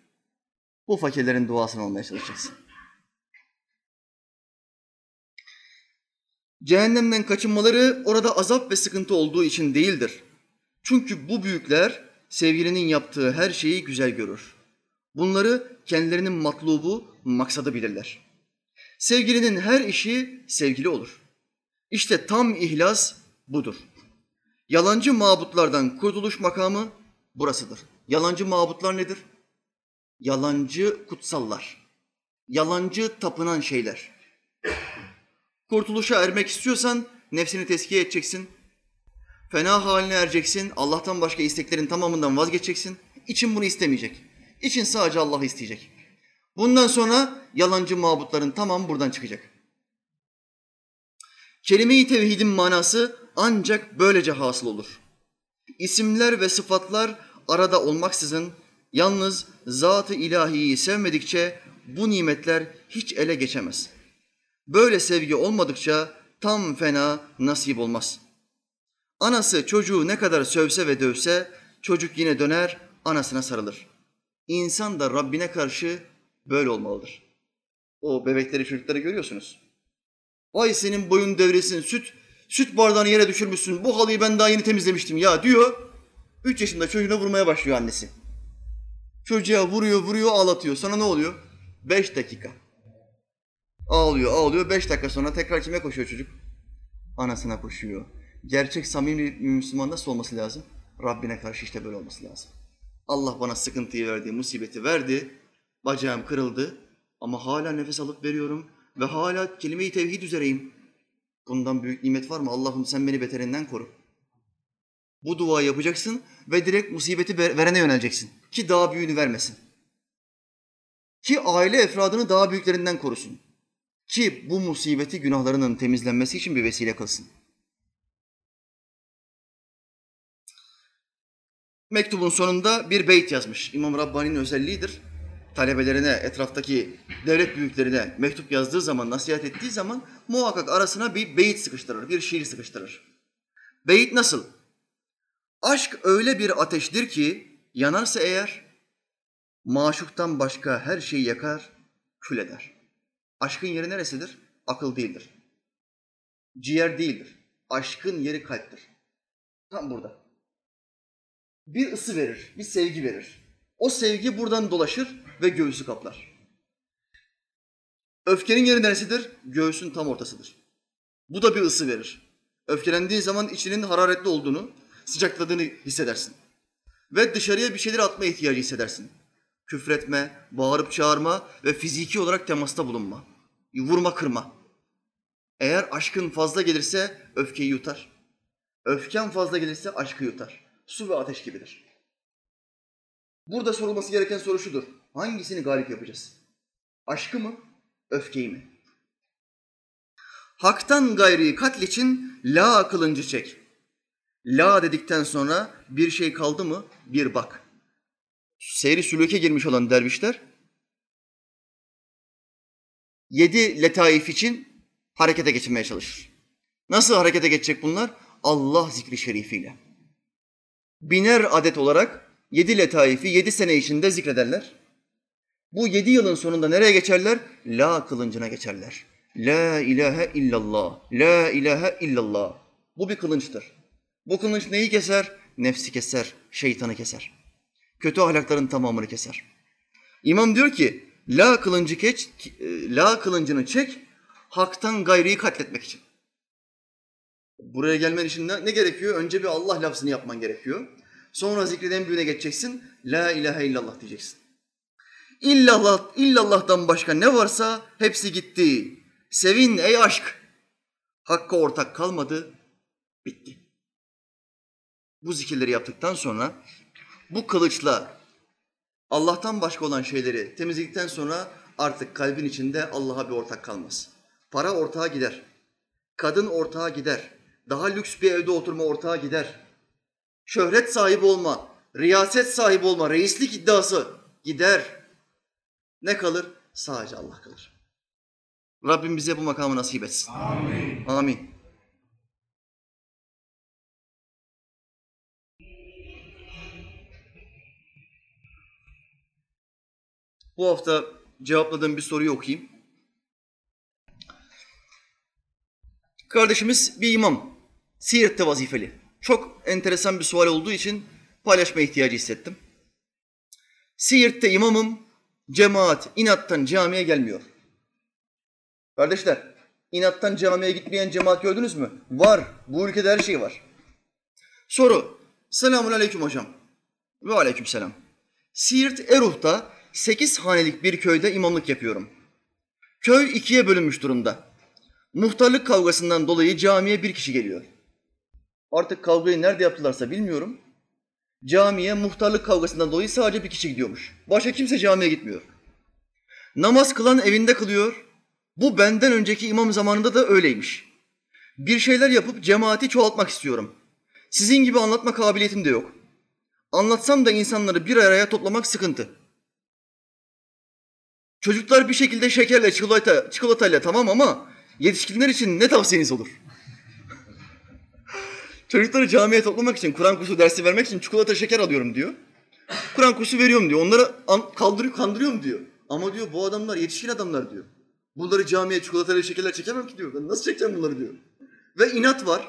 Bu fakirlerin duasını almaya çalışacaksın. Cehennemden kaçınmaları orada azap ve sıkıntı olduğu için değildir. Çünkü bu büyükler sevgilinin yaptığı her şeyi güzel görür. Bunları kendilerinin matlubu, maksadı bilirler. Sevgilinin her işi sevgili olur. İşte tam ihlas budur. Yalancı mabutlardan kurtuluş makamı burasıdır. Yalancı mabutlar nedir? Yalancı kutsallar. Yalancı tapınan şeyler. Kurtuluşa ermek istiyorsan nefsini teskiye edeceksin. Fena haline ereceksin. Allah'tan başka isteklerin tamamından vazgeçeceksin. İçin bunu istemeyecek. İçin sadece Allah'ı isteyecek. Bundan sonra yalancı mabutların tamamı buradan çıkacak. Kelime-i tevhidin manası ancak böylece hasıl olur. İsimler ve sıfatlar arada olmaksızın yalnız zat-ı ilahiyi sevmedikçe bu nimetler hiç ele geçemez. Böyle sevgi olmadıkça tam fena nasip olmaz. Anası çocuğu ne kadar sövse ve dövse çocuk yine döner anasına sarılır. İnsan da Rabbine karşı böyle olmalıdır. O bebekleri çocukları görüyorsunuz. Vay senin boyun devresin süt, süt bardağını yere düşürmüşsün. Bu halıyı ben daha yeni temizlemiştim ya diyor. Üç yaşında çocuğuna vurmaya başlıyor annesi. Çocuğa vuruyor, vuruyor, ağlatıyor. Sonra ne oluyor? Beş dakika. Ağlıyor, ağlıyor. Beş dakika sonra tekrar kime koşuyor çocuk? Anasına koşuyor. Gerçek samimi bir Müslüman nasıl olması lazım? Rabbine karşı işte böyle olması lazım. Allah bana sıkıntıyı verdi, musibeti verdi. Bacağım kırıldı ama hala nefes alıp veriyorum ve hala kelime-i tevhid üzereyim. Bundan büyük nimet var mı? Allah'ım sen beni beterinden koru. Bu dua yapacaksın ve direkt musibeti verene yöneleceksin. Ki daha büyüğünü vermesin. Ki aile efradını daha büyüklerinden korusun. Ki bu musibeti günahlarının temizlenmesi için bir vesile kılsın. Mektubun sonunda bir beyt yazmış. İmam Rabbani'nin özelliğidir. Talebelerine, etraftaki devlet büyüklerine mektup yazdığı zaman, nasihat ettiği zaman muhakkak arasına bir beyit sıkıştırır, bir şiir sıkıştırır. Beyit nasıl? Aşk öyle bir ateştir ki yanarsa eğer maşuktan başka her şeyi yakar, kül eder. Aşkın yeri neresidir? Akıl değildir. Ciğer değildir. Aşkın yeri kalptir. Tam burada. Bir ısı verir, bir sevgi verir. O sevgi buradan dolaşır ve göğsü kaplar. Öfkenin yeri neresidir? Göğsün tam ortasıdır. Bu da bir ısı verir. Öfkelendiğin zaman içinin hararetli olduğunu, sıcakladığını hissedersin. Ve dışarıya bir şeyler atma ihtiyacı hissedersin. Küfretme, bağırıp çağırma ve fiziki olarak temasta bulunma. Vurma kırma. Eğer aşkın fazla gelirse öfkeyi yutar. Öfken fazla gelirse aşkı yutar. Su ve ateş gibidir. Burada sorulması gereken soru şudur. Hangisini galip yapacağız? Aşkı mı, öfkeyi mi? Hak'tan gayri katl için la kılıncı çek. La dedikten sonra bir şey kaldı mı bir bak. Seyri sülüke girmiş olan dervişler yedi letaif için harekete geçirmeye çalışır. Nasıl harekete geçecek bunlar? Allah zikri şerifiyle. Biner adet olarak yedi letaifi yedi sene içinde zikrederler. Bu yedi yılın sonunda nereye geçerler? La kılıncına geçerler. La ilahe illallah, la ilahe illallah. Bu bir kılınçtır. Bu kılınç neyi keser? Nefsi keser, şeytanı keser. Kötü ahlakların tamamını keser. İmam diyor ki, la kılıncı keç, e, la kılıncını çek, haktan gayriyi katletmek için. Buraya gelmen için ne, ne gerekiyor? Önce bir Allah lafzını yapman gerekiyor. Sonra zikreden büyüğüne geçeceksin. La ilahe illallah diyeceksin. İllallah, illallah'tan başka ne varsa hepsi gitti. Sevin ey aşk. Hakka ortak kalmadı, bitti. Bu zikirleri yaptıktan sonra bu kılıçla Allah'tan başka olan şeyleri temizledikten sonra artık kalbin içinde Allah'a bir ortak kalmaz. Para ortağa gider. Kadın ortağa gider. Daha lüks bir evde oturma ortağa gider. Şöhret sahibi olma, riyaset sahibi olma, reislik iddiası gider. Ne kalır? Sadece Allah kalır. Rabbim bize bu makamı nasip etsin. Amin. Amin. Bu hafta cevapladığım bir soruyu okuyayım. Kardeşimiz bir imam, Siirt'te vazifeli. Çok enteresan bir sual olduğu için paylaşma ihtiyacı hissettim. Siirt'te imamım, cemaat inattan camiye gelmiyor. Kardeşler, inattan camiye gitmeyen cemaat gördünüz mü? Var. Bu ülkede her şey var. Soru. Selamun aleyküm hocam. Ve aleyküm selam. Siirt Eruh'ta sekiz hanelik bir köyde imamlık yapıyorum. Köy ikiye bölünmüş durumda. Muhtarlık kavgasından dolayı camiye bir kişi geliyor. Artık kavgayı nerede yaptılarsa bilmiyorum. Camiye muhtarlık kavgasından dolayı sadece bir kişi gidiyormuş. Başka kimse camiye gitmiyor. Namaz kılan evinde kılıyor. Bu benden önceki imam zamanında da öyleymiş. Bir şeyler yapıp cemaati çoğaltmak istiyorum. Sizin gibi anlatma kabiliyetim de yok. Anlatsam da insanları bir araya toplamak sıkıntı. Çocuklar bir şekilde şekerle, çikolata, çikolatayla tamam ama yetişkinler için ne tavsiyeniz olur? Çocukları camiye toplamak için, Kur'an kursu dersi vermek için çikolata şeker alıyorum diyor. Kur'an kursu veriyorum diyor. Onları an, kaldırıyor, kandırıyorum diyor. Ama diyor bu adamlar yetişkin adamlar diyor. Bunları camiye çikolatayla şekerler çekemem ki diyor. Ben nasıl çekeceğim bunları diyor. Ve inat var.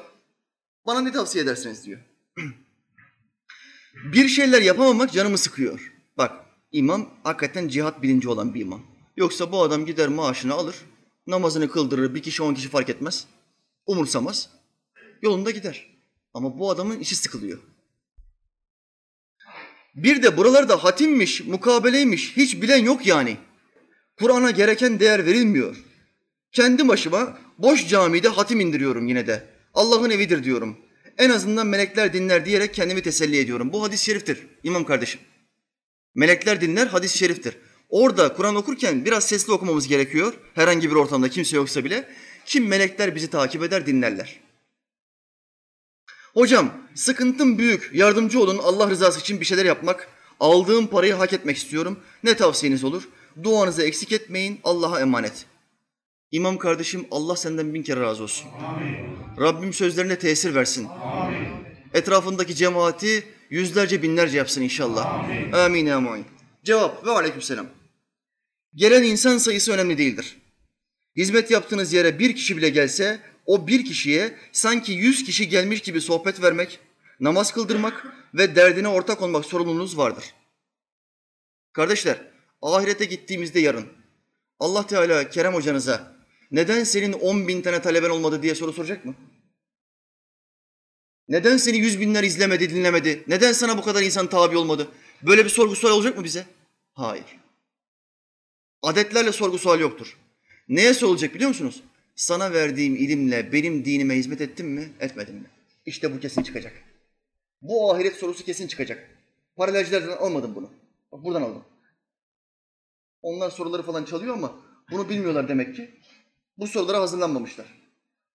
Bana ne tavsiye edersiniz diyor. bir şeyler yapamamak canımı sıkıyor. Bak imam hakikaten cihat bilinci olan bir imam. Yoksa bu adam gider maaşını alır, namazını kıldırır, bir kişi on kişi fark etmez. Umursamaz. Yolunda gider. Ama bu adamın içi sıkılıyor. Bir de buralarda hatimmiş, mukabeleymiş hiç bilen yok yani. Kur'an'a gereken değer verilmiyor. Kendi başıma boş camide hatim indiriyorum yine de. Allah'ın evidir diyorum. En azından melekler dinler diyerek kendimi teselli ediyorum. Bu hadis-i şeriftir imam kardeşim. Melekler dinler hadis-i şeriftir. Orada Kur'an okurken biraz sesli okumamız gerekiyor. Herhangi bir ortamda kimse yoksa bile. Kim melekler bizi takip eder dinlerler. Hocam sıkıntım büyük. Yardımcı olun Allah rızası için bir şeyler yapmak. Aldığım parayı hak etmek istiyorum. Ne tavsiyeniz olur? Duanızı eksik etmeyin. Allah'a emanet. İmam kardeşim Allah senden bin kere razı olsun. Amin. Rabbim sözlerine tesir versin. Amin. Etrafındaki cemaati yüzlerce binlerce yapsın inşallah. Amin. Amin. Amin. Cevap ve aleykümselam. Gelen insan sayısı önemli değildir. Hizmet yaptığınız yere bir kişi bile gelse o bir kişiye sanki yüz kişi gelmiş gibi sohbet vermek, namaz kıldırmak ve derdine ortak olmak sorumluluğunuz vardır. Kardeşler, ahirete gittiğimizde yarın Allah Teala Kerem hocanıza neden senin on bin tane taleben olmadı diye soru soracak mı? Neden seni yüz binler izlemedi, dinlemedi? Neden sana bu kadar insan tabi olmadı? Böyle bir sorgu sual olacak mı bize? Hayır. Adetlerle sorgu sual yoktur. Neye sorulacak biliyor musunuz? Sana verdiğim ilimle benim dinime hizmet ettin mi, etmedin mi? İşte bu kesin çıkacak. Bu ahiret sorusu kesin çıkacak. Paralelcilerden almadım bunu. Bak buradan aldım. Onlar soruları falan çalıyor ama bunu bilmiyorlar demek ki. Bu sorulara hazırlanmamışlar.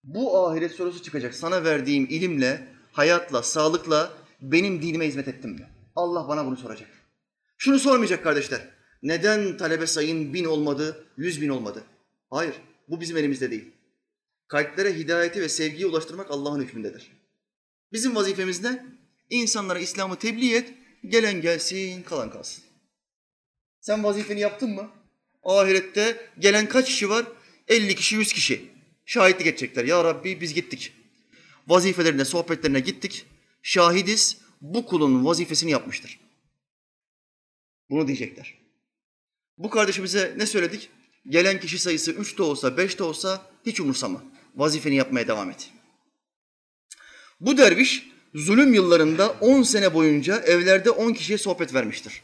Bu ahiret sorusu çıkacak. Sana verdiğim ilimle, hayatla, sağlıkla benim dinime hizmet ettin mi? Allah bana bunu soracak. Şunu sormayacak kardeşler. Neden talebe sayın bin olmadı, yüz bin olmadı? Hayır, bu bizim elimizde değil. Kalplere hidayeti ve sevgiyi ulaştırmak Allah'ın hükmündedir. Bizim vazifemiz ne? İnsanlara İslam'ı tebliğ et, gelen gelsin, kalan kalsın. Sen vazifeni yaptın mı? Ahirette gelen kaç kişi var? 50 kişi, 100 kişi. Şahitlik edecekler. Ya Rabbi biz gittik. Vazifelerine, sohbetlerine gittik. Şahidiz. Bu kulun vazifesini yapmıştır. Bunu diyecekler. Bu kardeşimize ne söyledik? Gelen kişi sayısı üç de olsa, beş de olsa hiç umursama. Vazifeni yapmaya devam et. Bu derviş zulüm yıllarında on sene boyunca evlerde on kişiye sohbet vermiştir.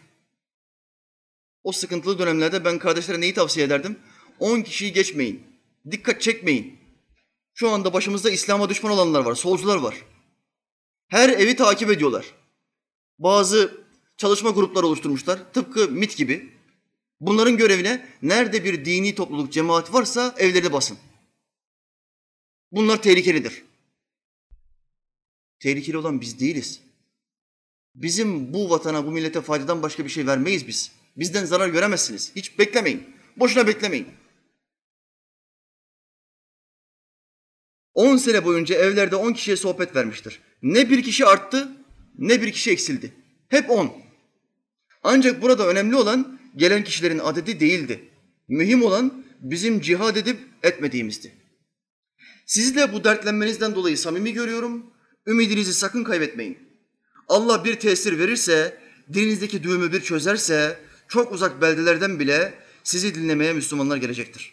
O sıkıntılı dönemlerde ben kardeşlere neyi tavsiye ederdim? On kişiyi geçmeyin. Dikkat çekmeyin. Şu anda başımızda İslam'a düşman olanlar var, solcular var. Her evi takip ediyorlar. Bazı çalışma grupları oluşturmuşlar. Tıpkı MIT gibi. Bunların görevine nerede bir dini topluluk, cemaat varsa evleri basın. Bunlar tehlikelidir. Tehlikeli olan biz değiliz. Bizim bu vatana, bu millete faydadan başka bir şey vermeyiz biz. Bizden zarar göremezsiniz. Hiç beklemeyin. Boşuna beklemeyin. 10 sene boyunca evlerde 10 kişiye sohbet vermiştir. Ne bir kişi arttı, ne bir kişi eksildi. Hep 10. Ancak burada önemli olan gelen kişilerin adedi değildi. Mühim olan bizim cihad edip etmediğimizdi. Sizi bu dertlenmenizden dolayı samimi görüyorum. Ümidinizi sakın kaybetmeyin. Allah bir tesir verirse, dilinizdeki düğümü bir çözerse, çok uzak beldelerden bile sizi dinlemeye Müslümanlar gelecektir.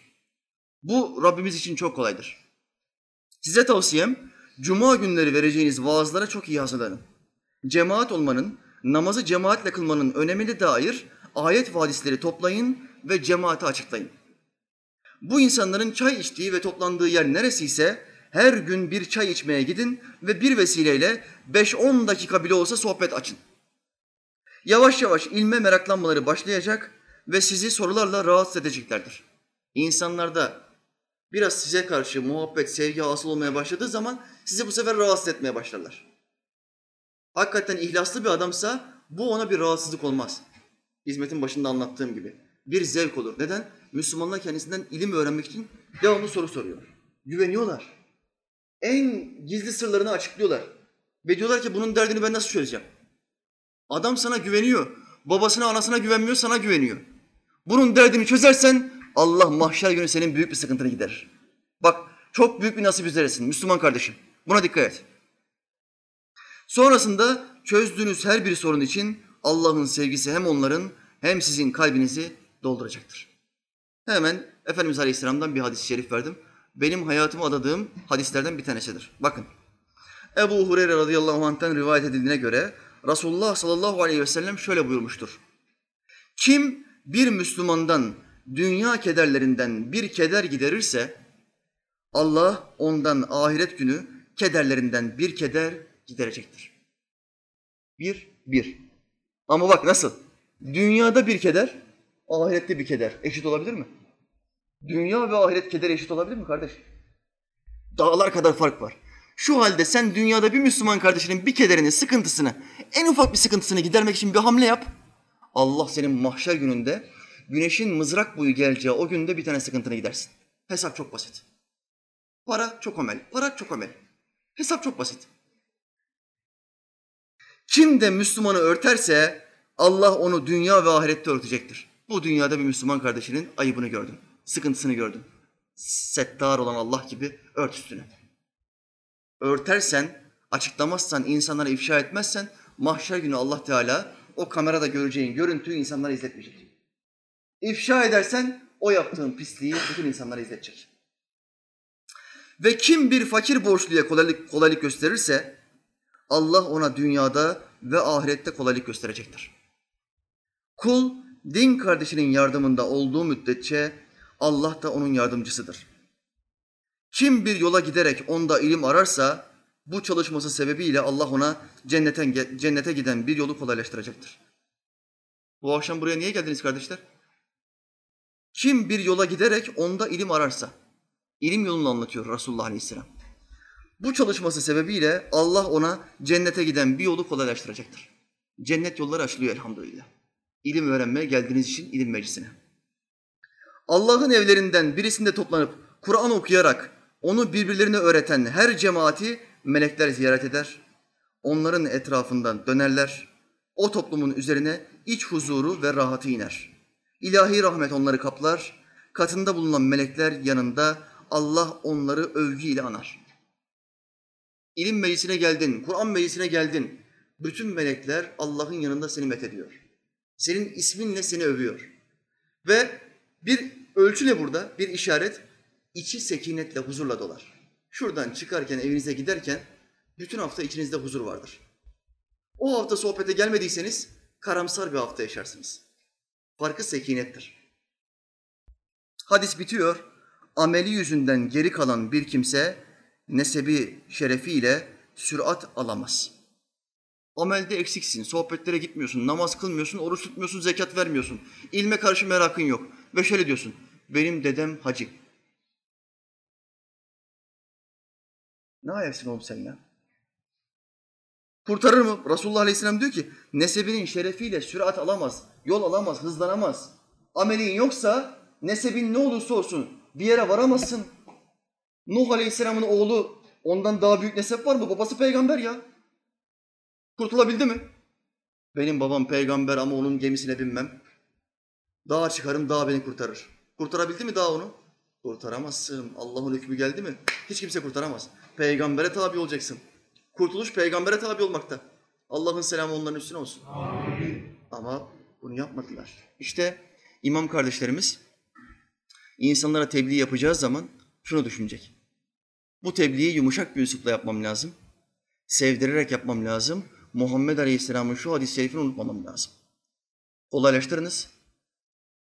Bu Rabbimiz için çok kolaydır. Size tavsiyem, cuma günleri vereceğiniz vaazlara çok iyi hazırlanın. Cemaat olmanın, namazı cemaatle kılmanın önemine dair ayet ve hadisleri toplayın ve cemaate açıklayın. Bu insanların çay içtiği ve toplandığı yer neresiyse her gün bir çay içmeye gidin ve bir vesileyle 5-10 dakika bile olsa sohbet açın. Yavaş yavaş ilme meraklanmaları başlayacak ve sizi sorularla rahatsız edeceklerdir. İnsanlarda biraz size karşı muhabbet, sevgi hasıl olmaya başladığı zaman sizi bu sefer rahatsız etmeye başlarlar. hakikaten ihlaslı bir adamsa bu ona bir rahatsızlık olmaz. Hizmetin başında anlattığım gibi. Bir zevk olur. Neden? Müslümanlar kendisinden ilim öğrenmek için devamlı soru soruyor. Güveniyorlar. En gizli sırlarını açıklıyorlar. Ve diyorlar ki bunun derdini ben nasıl çözeceğim? Adam sana güveniyor. Babasına, anasına güvenmiyor, sana güveniyor. Bunun derdini çözersen Allah mahşer günü senin büyük bir sıkıntını giderir. Bak çok büyük bir nasip üzeresin Müslüman kardeşim. Buna dikkat et. Sonrasında çözdüğünüz her bir sorun için Allah'ın sevgisi hem onların hem sizin kalbinizi dolduracaktır. Hemen Efendimiz Aleyhisselam'dan bir hadis-i şerif verdim. Benim hayatımı adadığım hadislerden bir tanesidir. Bakın. Ebu Hureyre radıyallahu anh'tan rivayet edildiğine göre Resulullah sallallahu aleyhi ve sellem şöyle buyurmuştur. Kim bir Müslümandan dünya kederlerinden bir keder giderirse Allah ondan ahiret günü kederlerinden bir keder giderecektir. Bir, bir. Ama bak nasıl? Dünyada bir keder, ahirette bir keder. Eşit olabilir mi? Dünya ve ahiret keder eşit olabilir mi kardeş? Dağlar kadar fark var. Şu halde sen dünyada bir Müslüman kardeşinin bir kederini, sıkıntısını, en ufak bir sıkıntısını gidermek için bir hamle yap. Allah senin mahşer gününde güneşin mızrak boyu geleceği o günde bir tane sıkıntını gidersin. Hesap çok basit. Para çok amel, para çok amel. Hesap çok basit. Kim de Müslümanı örterse Allah onu dünya ve ahirette örtecektir. Bu dünyada bir Müslüman kardeşinin ayıbını gördün, sıkıntısını gördün. Settar olan Allah gibi ört üstüne. Örtersen, açıklamazsan, insanlara ifşa etmezsen mahşer günü Allah Teala o kamerada göreceğin görüntüyü insanlara izletmeyecek. İfşa edersen o yaptığın pisliği bütün insanlara izletecek. Ve kim bir fakir borçluya kolaylık, kolaylık gösterirse Allah ona dünyada ve ahirette kolaylık gösterecektir. Kul din kardeşinin yardımında olduğu müddetçe Allah da onun yardımcısıdır. Kim bir yola giderek onda ilim ararsa bu çalışması sebebiyle Allah ona cennete, cennete giden bir yolu kolaylaştıracaktır. Bu akşam buraya niye geldiniz kardeşler? Kim bir yola giderek onda ilim ararsa, ilim yolunu anlatıyor Resulullah Aleyhisselam. Bu çalışması sebebiyle Allah ona cennete giden bir yolu kolaylaştıracaktır. Cennet yolları açılıyor elhamdülillah. İlim öğrenmeye geldiğiniz için ilim meclisine. Allah'ın evlerinden birisinde toplanıp Kur'an okuyarak onu birbirlerine öğreten her cemaati melekler ziyaret eder. Onların etrafından dönerler. O toplumun üzerine iç huzuru ve rahatı iner. İlahi rahmet onları kaplar. Katında bulunan melekler yanında Allah onları övgüyle anar. İlim meclisine geldin, Kur'an meclisine geldin. Bütün melekler Allah'ın yanında seni methediyor. Senin isminle seni övüyor. Ve bir ölçü ne burada? Bir işaret. içi sekinetle, huzurla dolar. Şuradan çıkarken, evinize giderken bütün hafta içinizde huzur vardır. O hafta sohbete gelmediyseniz karamsar bir hafta yaşarsınız. Farkı sekinettir. Hadis bitiyor. Ameli yüzünden geri kalan bir kimse nesebi şerefiyle sürat alamaz. Amelde eksiksin, sohbetlere gitmiyorsun, namaz kılmıyorsun, oruç tutmuyorsun, zekat vermiyorsun. İlme karşı merakın yok. Ve şöyle diyorsun, benim dedem hacı. Ne ayaksın oğlum sen ya? Kurtarır mı? Resulullah Aleyhisselam diyor ki, nesebinin şerefiyle sürat alamaz, yol alamaz, hızlanamaz. Amelin yoksa nesebin ne olursa olsun bir yere varamazsın. Nuh Aleyhisselam'ın oğlu ondan daha büyük nesep var mı? Babası peygamber ya. Kurtulabildi mi? Benim babam peygamber ama onun gemisine binmem. Dağa çıkarım, dağ beni kurtarır. Kurtarabildi mi dağ onu? Kurtaramazsın. Allah'ın hükmü geldi mi? Hiç kimse kurtaramaz. Peygambere tabi olacaksın. Kurtuluş peygambere tabi olmakta. Allah'ın selamı onların üstüne olsun. Amin. Ama bunu yapmadılar. İşte imam kardeşlerimiz insanlara tebliğ yapacağı zaman şunu düşünecek. Bu tebliği yumuşak bir üslupla yapmam lazım. Sevdirerek yapmam lazım. Muhammed Aleyhisselam'ın şu hadis-i şerifini unutmamam lazım. Kolaylaştırınız,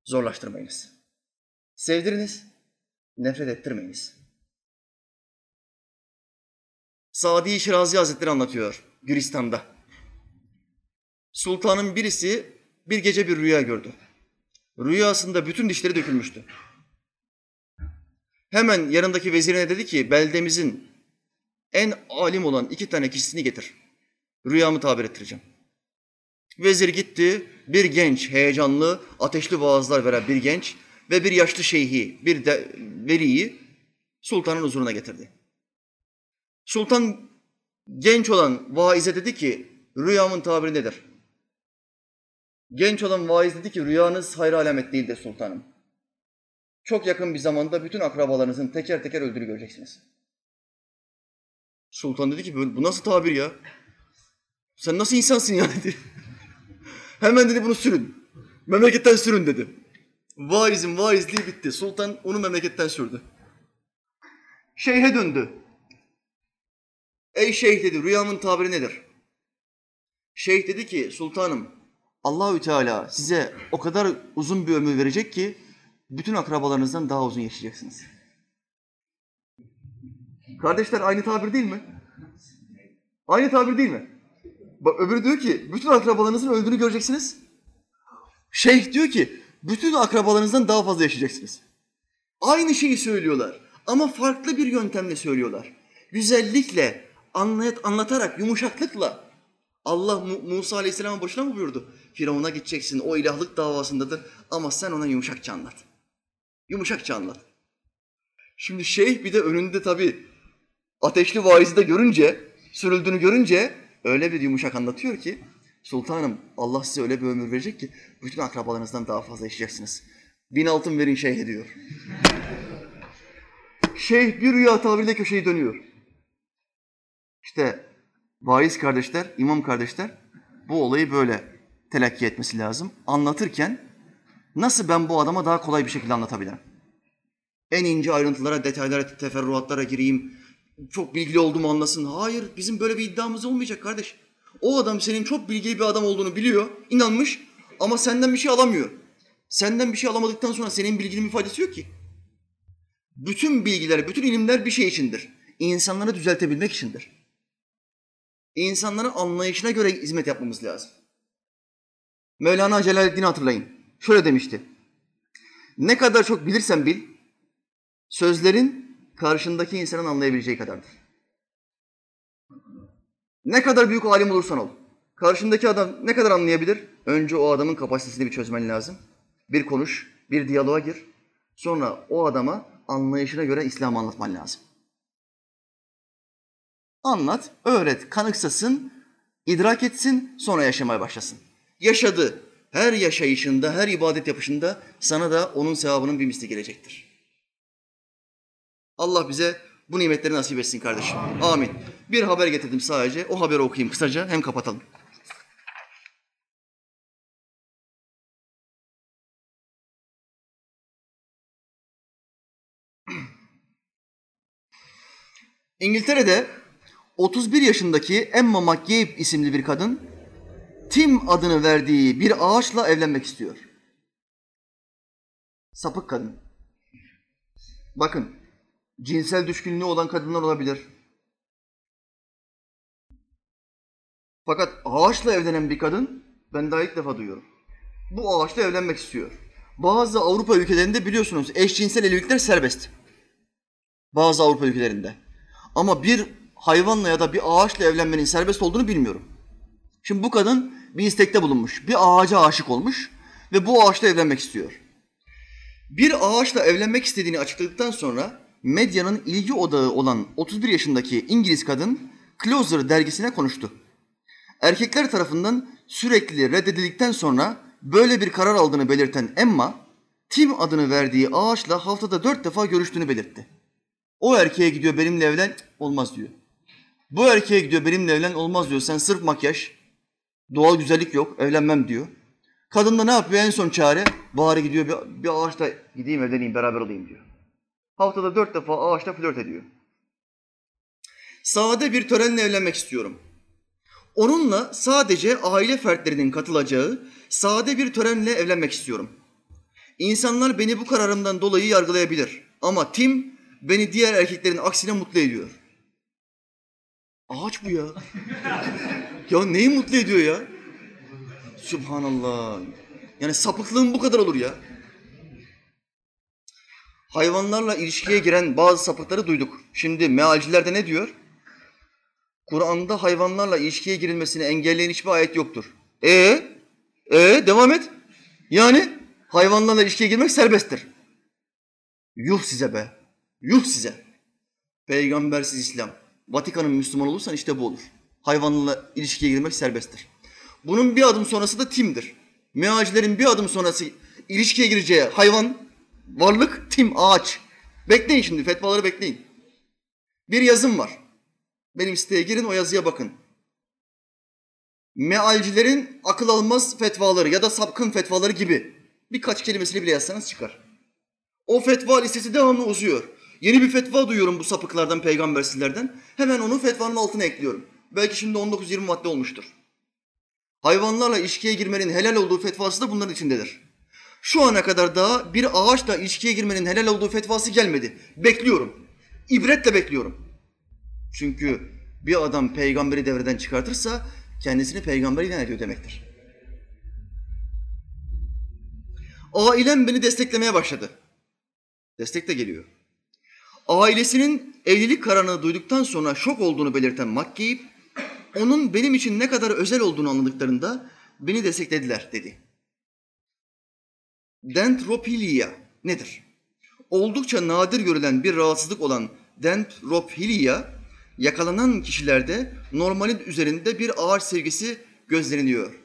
zorlaştırmayınız. Sevdiriniz, nefret ettirmeyiniz. Sadi Şirazi Hazretleri anlatıyor Gülistan'da. Sultanın birisi bir gece bir rüya gördü. Rüyasında bütün dişleri dökülmüştü. Hemen yanındaki vezirine dedi ki beldemizin en alim olan iki tane kişisini getir. Rüyamı tabir ettireceğim. Vezir gitti, bir genç, heyecanlı, ateşli vaazlar veren bir genç ve bir yaşlı şeyhi, bir de, veliyi sultanın huzuruna getirdi. Sultan genç olan vaize dedi ki, rüyamın tabiri nedir? Genç olan vaiz dedi ki, rüyanız hayır alamet değildir sultanım. Çok yakın bir zamanda bütün akrabalarınızın teker teker öldüğünü göreceksiniz. Sultan dedi ki, bu nasıl tabir ya? Sen nasıl insansın ya dedi. Hemen dedi bunu sürün. Memleketten sürün dedi. Vaizin vaizliği bitti. Sultan onu memleketten sürdü. Şeyhe döndü. Ey şeyh dedi rüyamın tabiri nedir? Şeyh dedi ki sultanım Allahü Teala size o kadar uzun bir ömür verecek ki bütün akrabalarınızdan daha uzun yaşayacaksınız. Kardeşler aynı tabir değil mi? Aynı tabir değil mi? Bak öbürü diyor ki bütün akrabalarınızın öldüğünü göreceksiniz. Şeyh diyor ki bütün akrabalarınızdan daha fazla yaşayacaksınız. Aynı şeyi söylüyorlar ama farklı bir yöntemle söylüyorlar. Güzellikle, anlayat, anlatarak, yumuşaklıkla. Allah Musa Aleyhisselam'a boşuna mı buyurdu? Firavun'a gideceksin, o ilahlık davasındadır ama sen ona yumuşakça anlat. Yumuşakça anlat. Şimdi şeyh bir de önünde tabii ateşli vaizi de görünce, sürüldüğünü görünce öyle bir yumuşak anlatıyor ki sultanım Allah size öyle bir ömür verecek ki bütün akrabalarınızdan daha fazla yaşayacaksınız. Bin altın verin şeyhe diyor. Şeyh bir rüya tabiriyle köşeyi dönüyor. İşte vaiz kardeşler, imam kardeşler bu olayı böyle telakki etmesi lazım. Anlatırken nasıl ben bu adama daha kolay bir şekilde anlatabilirim? En ince ayrıntılara, detaylara, teferruatlara gireyim, çok bilgili olduğumu anlasın. Hayır, bizim böyle bir iddiamız olmayacak kardeş. O adam senin çok bilgili bir adam olduğunu biliyor, inanmış ama senden bir şey alamıyor. Senden bir şey alamadıktan sonra senin bilginin bir faydası yok ki. Bütün bilgiler, bütün ilimler bir şey içindir. İnsanları düzeltebilmek içindir. İnsanların anlayışına göre hizmet yapmamız lazım. Mevlana Celaleddin'i hatırlayın. Şöyle demişti. Ne kadar çok bilirsen bil, sözlerin karşındaki insanın anlayabileceği kadardır. Ne kadar büyük alim olursan ol, karşındaki adam ne kadar anlayabilir? Önce o adamın kapasitesini bir çözmen lazım. Bir konuş, bir diyaloğa gir. Sonra o adama anlayışına göre İslam'ı anlatman lazım. Anlat, öğret, kanıksasın, idrak etsin, sonra yaşamaya başlasın. Yaşadı. Her yaşayışında, her ibadet yapışında sana da onun sevabının bir misli gelecektir. Allah bize bu nimetleri nasip etsin kardeşim. Amin. Bir haber getirdim sadece. O haberi okuyayım kısaca hem kapatalım. İngiltere'de 31 yaşındaki Emma McCabe isimli bir kadın Tim adını verdiği bir ağaçla evlenmek istiyor. Sapık kadın. Bakın, cinsel düşkünlüğü olan kadınlar olabilir. Fakat ağaçla evlenen bir kadın ben daha ilk defa duyuyorum. Bu ağaçla evlenmek istiyor. Bazı Avrupa ülkelerinde biliyorsunuz eşcinsel evlilikler serbest. Bazı Avrupa ülkelerinde. Ama bir hayvanla ya da bir ağaçla evlenmenin serbest olduğunu bilmiyorum. Şimdi bu kadın bir istekte bulunmuş. Bir ağaca aşık olmuş ve bu ağaçla evlenmek istiyor. Bir ağaçla evlenmek istediğini açıkladıktan sonra medyanın ilgi odağı olan 31 yaşındaki İngiliz kadın Closer dergisine konuştu. Erkekler tarafından sürekli reddedildikten sonra böyle bir karar aldığını belirten Emma, Tim adını verdiği ağaçla haftada dört defa görüştüğünü belirtti. O erkeğe gidiyor benimle evlen, olmaz diyor. Bu erkeğe gidiyor benimle evlen, olmaz diyor. Sen sırf makyaj, doğal güzellik yok, evlenmem diyor. Kadın da ne yapıyor en son çare? Bari gidiyor bir, bir ağaçla gideyim evleneyim, beraber olayım diyor. Haftada dört defa ağaçla flört ediyor. Sade bir törenle evlenmek istiyorum. Onunla sadece aile fertlerinin katılacağı sade bir törenle evlenmek istiyorum. İnsanlar beni bu kararımdan dolayı yargılayabilir. Ama Tim beni diğer erkeklerin aksine mutlu ediyor. Ağaç bu ya. ya neyi mutlu ediyor ya? Subhanallah. Yani sapıklığın bu kadar olur ya. Hayvanlarla ilişkiye giren bazı sapıkları duyduk. Şimdi mealciler de ne diyor? Kur'an'da hayvanlarla ilişkiye girilmesini engelleyen hiçbir ayet yoktur. E e devam et. Yani hayvanlarla ilişkiye girmek serbesttir. Yuh size be. Yuh size. Peygambersiz İslam. Vatikan'ın Müslüman olursan işte bu olur. Hayvanlarla ilişkiye girmek serbesttir. Bunun bir adım sonrası da timdir. Mealcilerin bir adım sonrası ilişkiye gireceği hayvan, varlık, tim, ağaç. Bekleyin şimdi, fetvaları bekleyin. Bir yazım var. Benim siteye girin, o yazıya bakın. Mealcilerin akıl almaz fetvaları ya da sapkın fetvaları gibi birkaç kelimesini bile yazsanız çıkar. O fetva listesi devamlı uzuyor. Yeni bir fetva duyuyorum bu sapıklardan, peygambersizlerden. Hemen onu fetvanın altına ekliyorum. Belki şimdi 19-20 madde olmuştur. Hayvanlarla ilişkiye girmenin helal olduğu fetvası da bunların içindedir. Şu ana kadar daha bir ağaçla ilişkiye girmenin helal olduğu fetvası gelmedi. Bekliyorum. İbretle bekliyorum. Çünkü bir adam peygamberi devreden çıkartırsa kendisini peygamber ilan ediyor demektir. Ailem beni desteklemeye başladı. Destek de geliyor. Ailesinin evlilik kararını duyduktan sonra şok olduğunu belirten Makkeyip, onun benim için ne kadar özel olduğunu anladıklarında beni desteklediler dedi. Dendropilia nedir? Oldukça nadir görülen bir rahatsızlık olan dendropilia, yakalanan kişilerde normalin üzerinde bir ağaç sevgisi gözleniyor.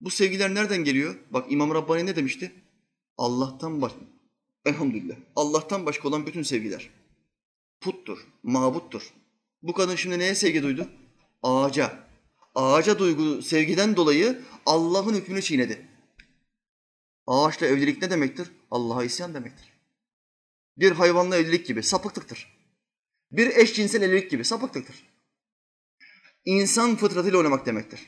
Bu sevgiler nereden geliyor? Bak İmam Rabbani ne demişti? Allah'tan baş... Elhamdülillah. Allah'tan başka olan bütün sevgiler. Puttur, mabuttur. Bu kadın şimdi neye sevgi duydu? Ağaca. Ağaca duygu sevgiden dolayı Allah'ın hükmünü çiğnedi. Ağaçla evlilik ne demektir? Allah'a isyan demektir. Bir hayvanla evlilik gibi sapıklıktır. Bir eşcinsel evlilik gibi sapıklıktır. İnsan fıtratıyla oynamak demektir.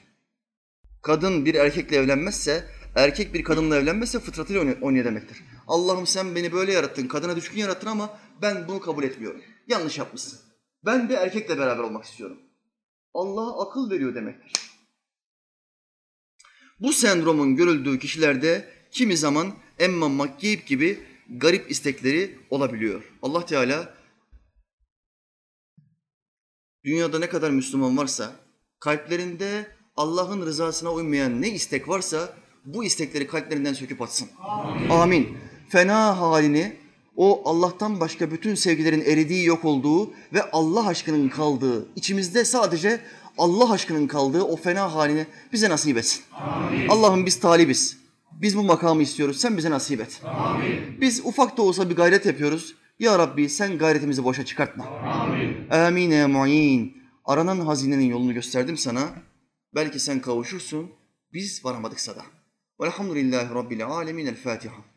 Kadın bir erkekle evlenmezse, erkek bir kadınla evlenmezse fıtratıyla oynuyor demektir. Allah'ım sen beni böyle yarattın, kadına düşkün yarattın ama ben bunu kabul etmiyorum. Yanlış yapmışsın. Ben bir erkekle beraber olmak istiyorum. Allah'a akıl veriyor demektir. Bu sendromun görüldüğü kişilerde kimi zaman Emma Makkiyip gibi garip istekleri olabiliyor. Allah Teala dünyada ne kadar Müslüman varsa kalplerinde Allah'ın rızasına uymayan ne istek varsa bu istekleri kalplerinden söküp atsın. Amin. Amin. Fena halini o Allah'tan başka bütün sevgilerin eridiği, yok olduğu ve Allah aşkının kaldığı, içimizde sadece Allah aşkının kaldığı o fena halini bize nasip etsin. Allah'ım biz talibiz. Biz bu makamı istiyoruz. Sen bize nasip et. Amin. Biz ufak da olsa bir gayret yapıyoruz. Ya Rabbi sen gayretimizi boşa çıkartma. Amin. Amin ya mu'in. Aranan hazinenin yolunu gösterdim sana. Belki sen kavuşursun. Biz varamadıksa da. Velhamdülillahi Rabbil alemin. El Fatiha.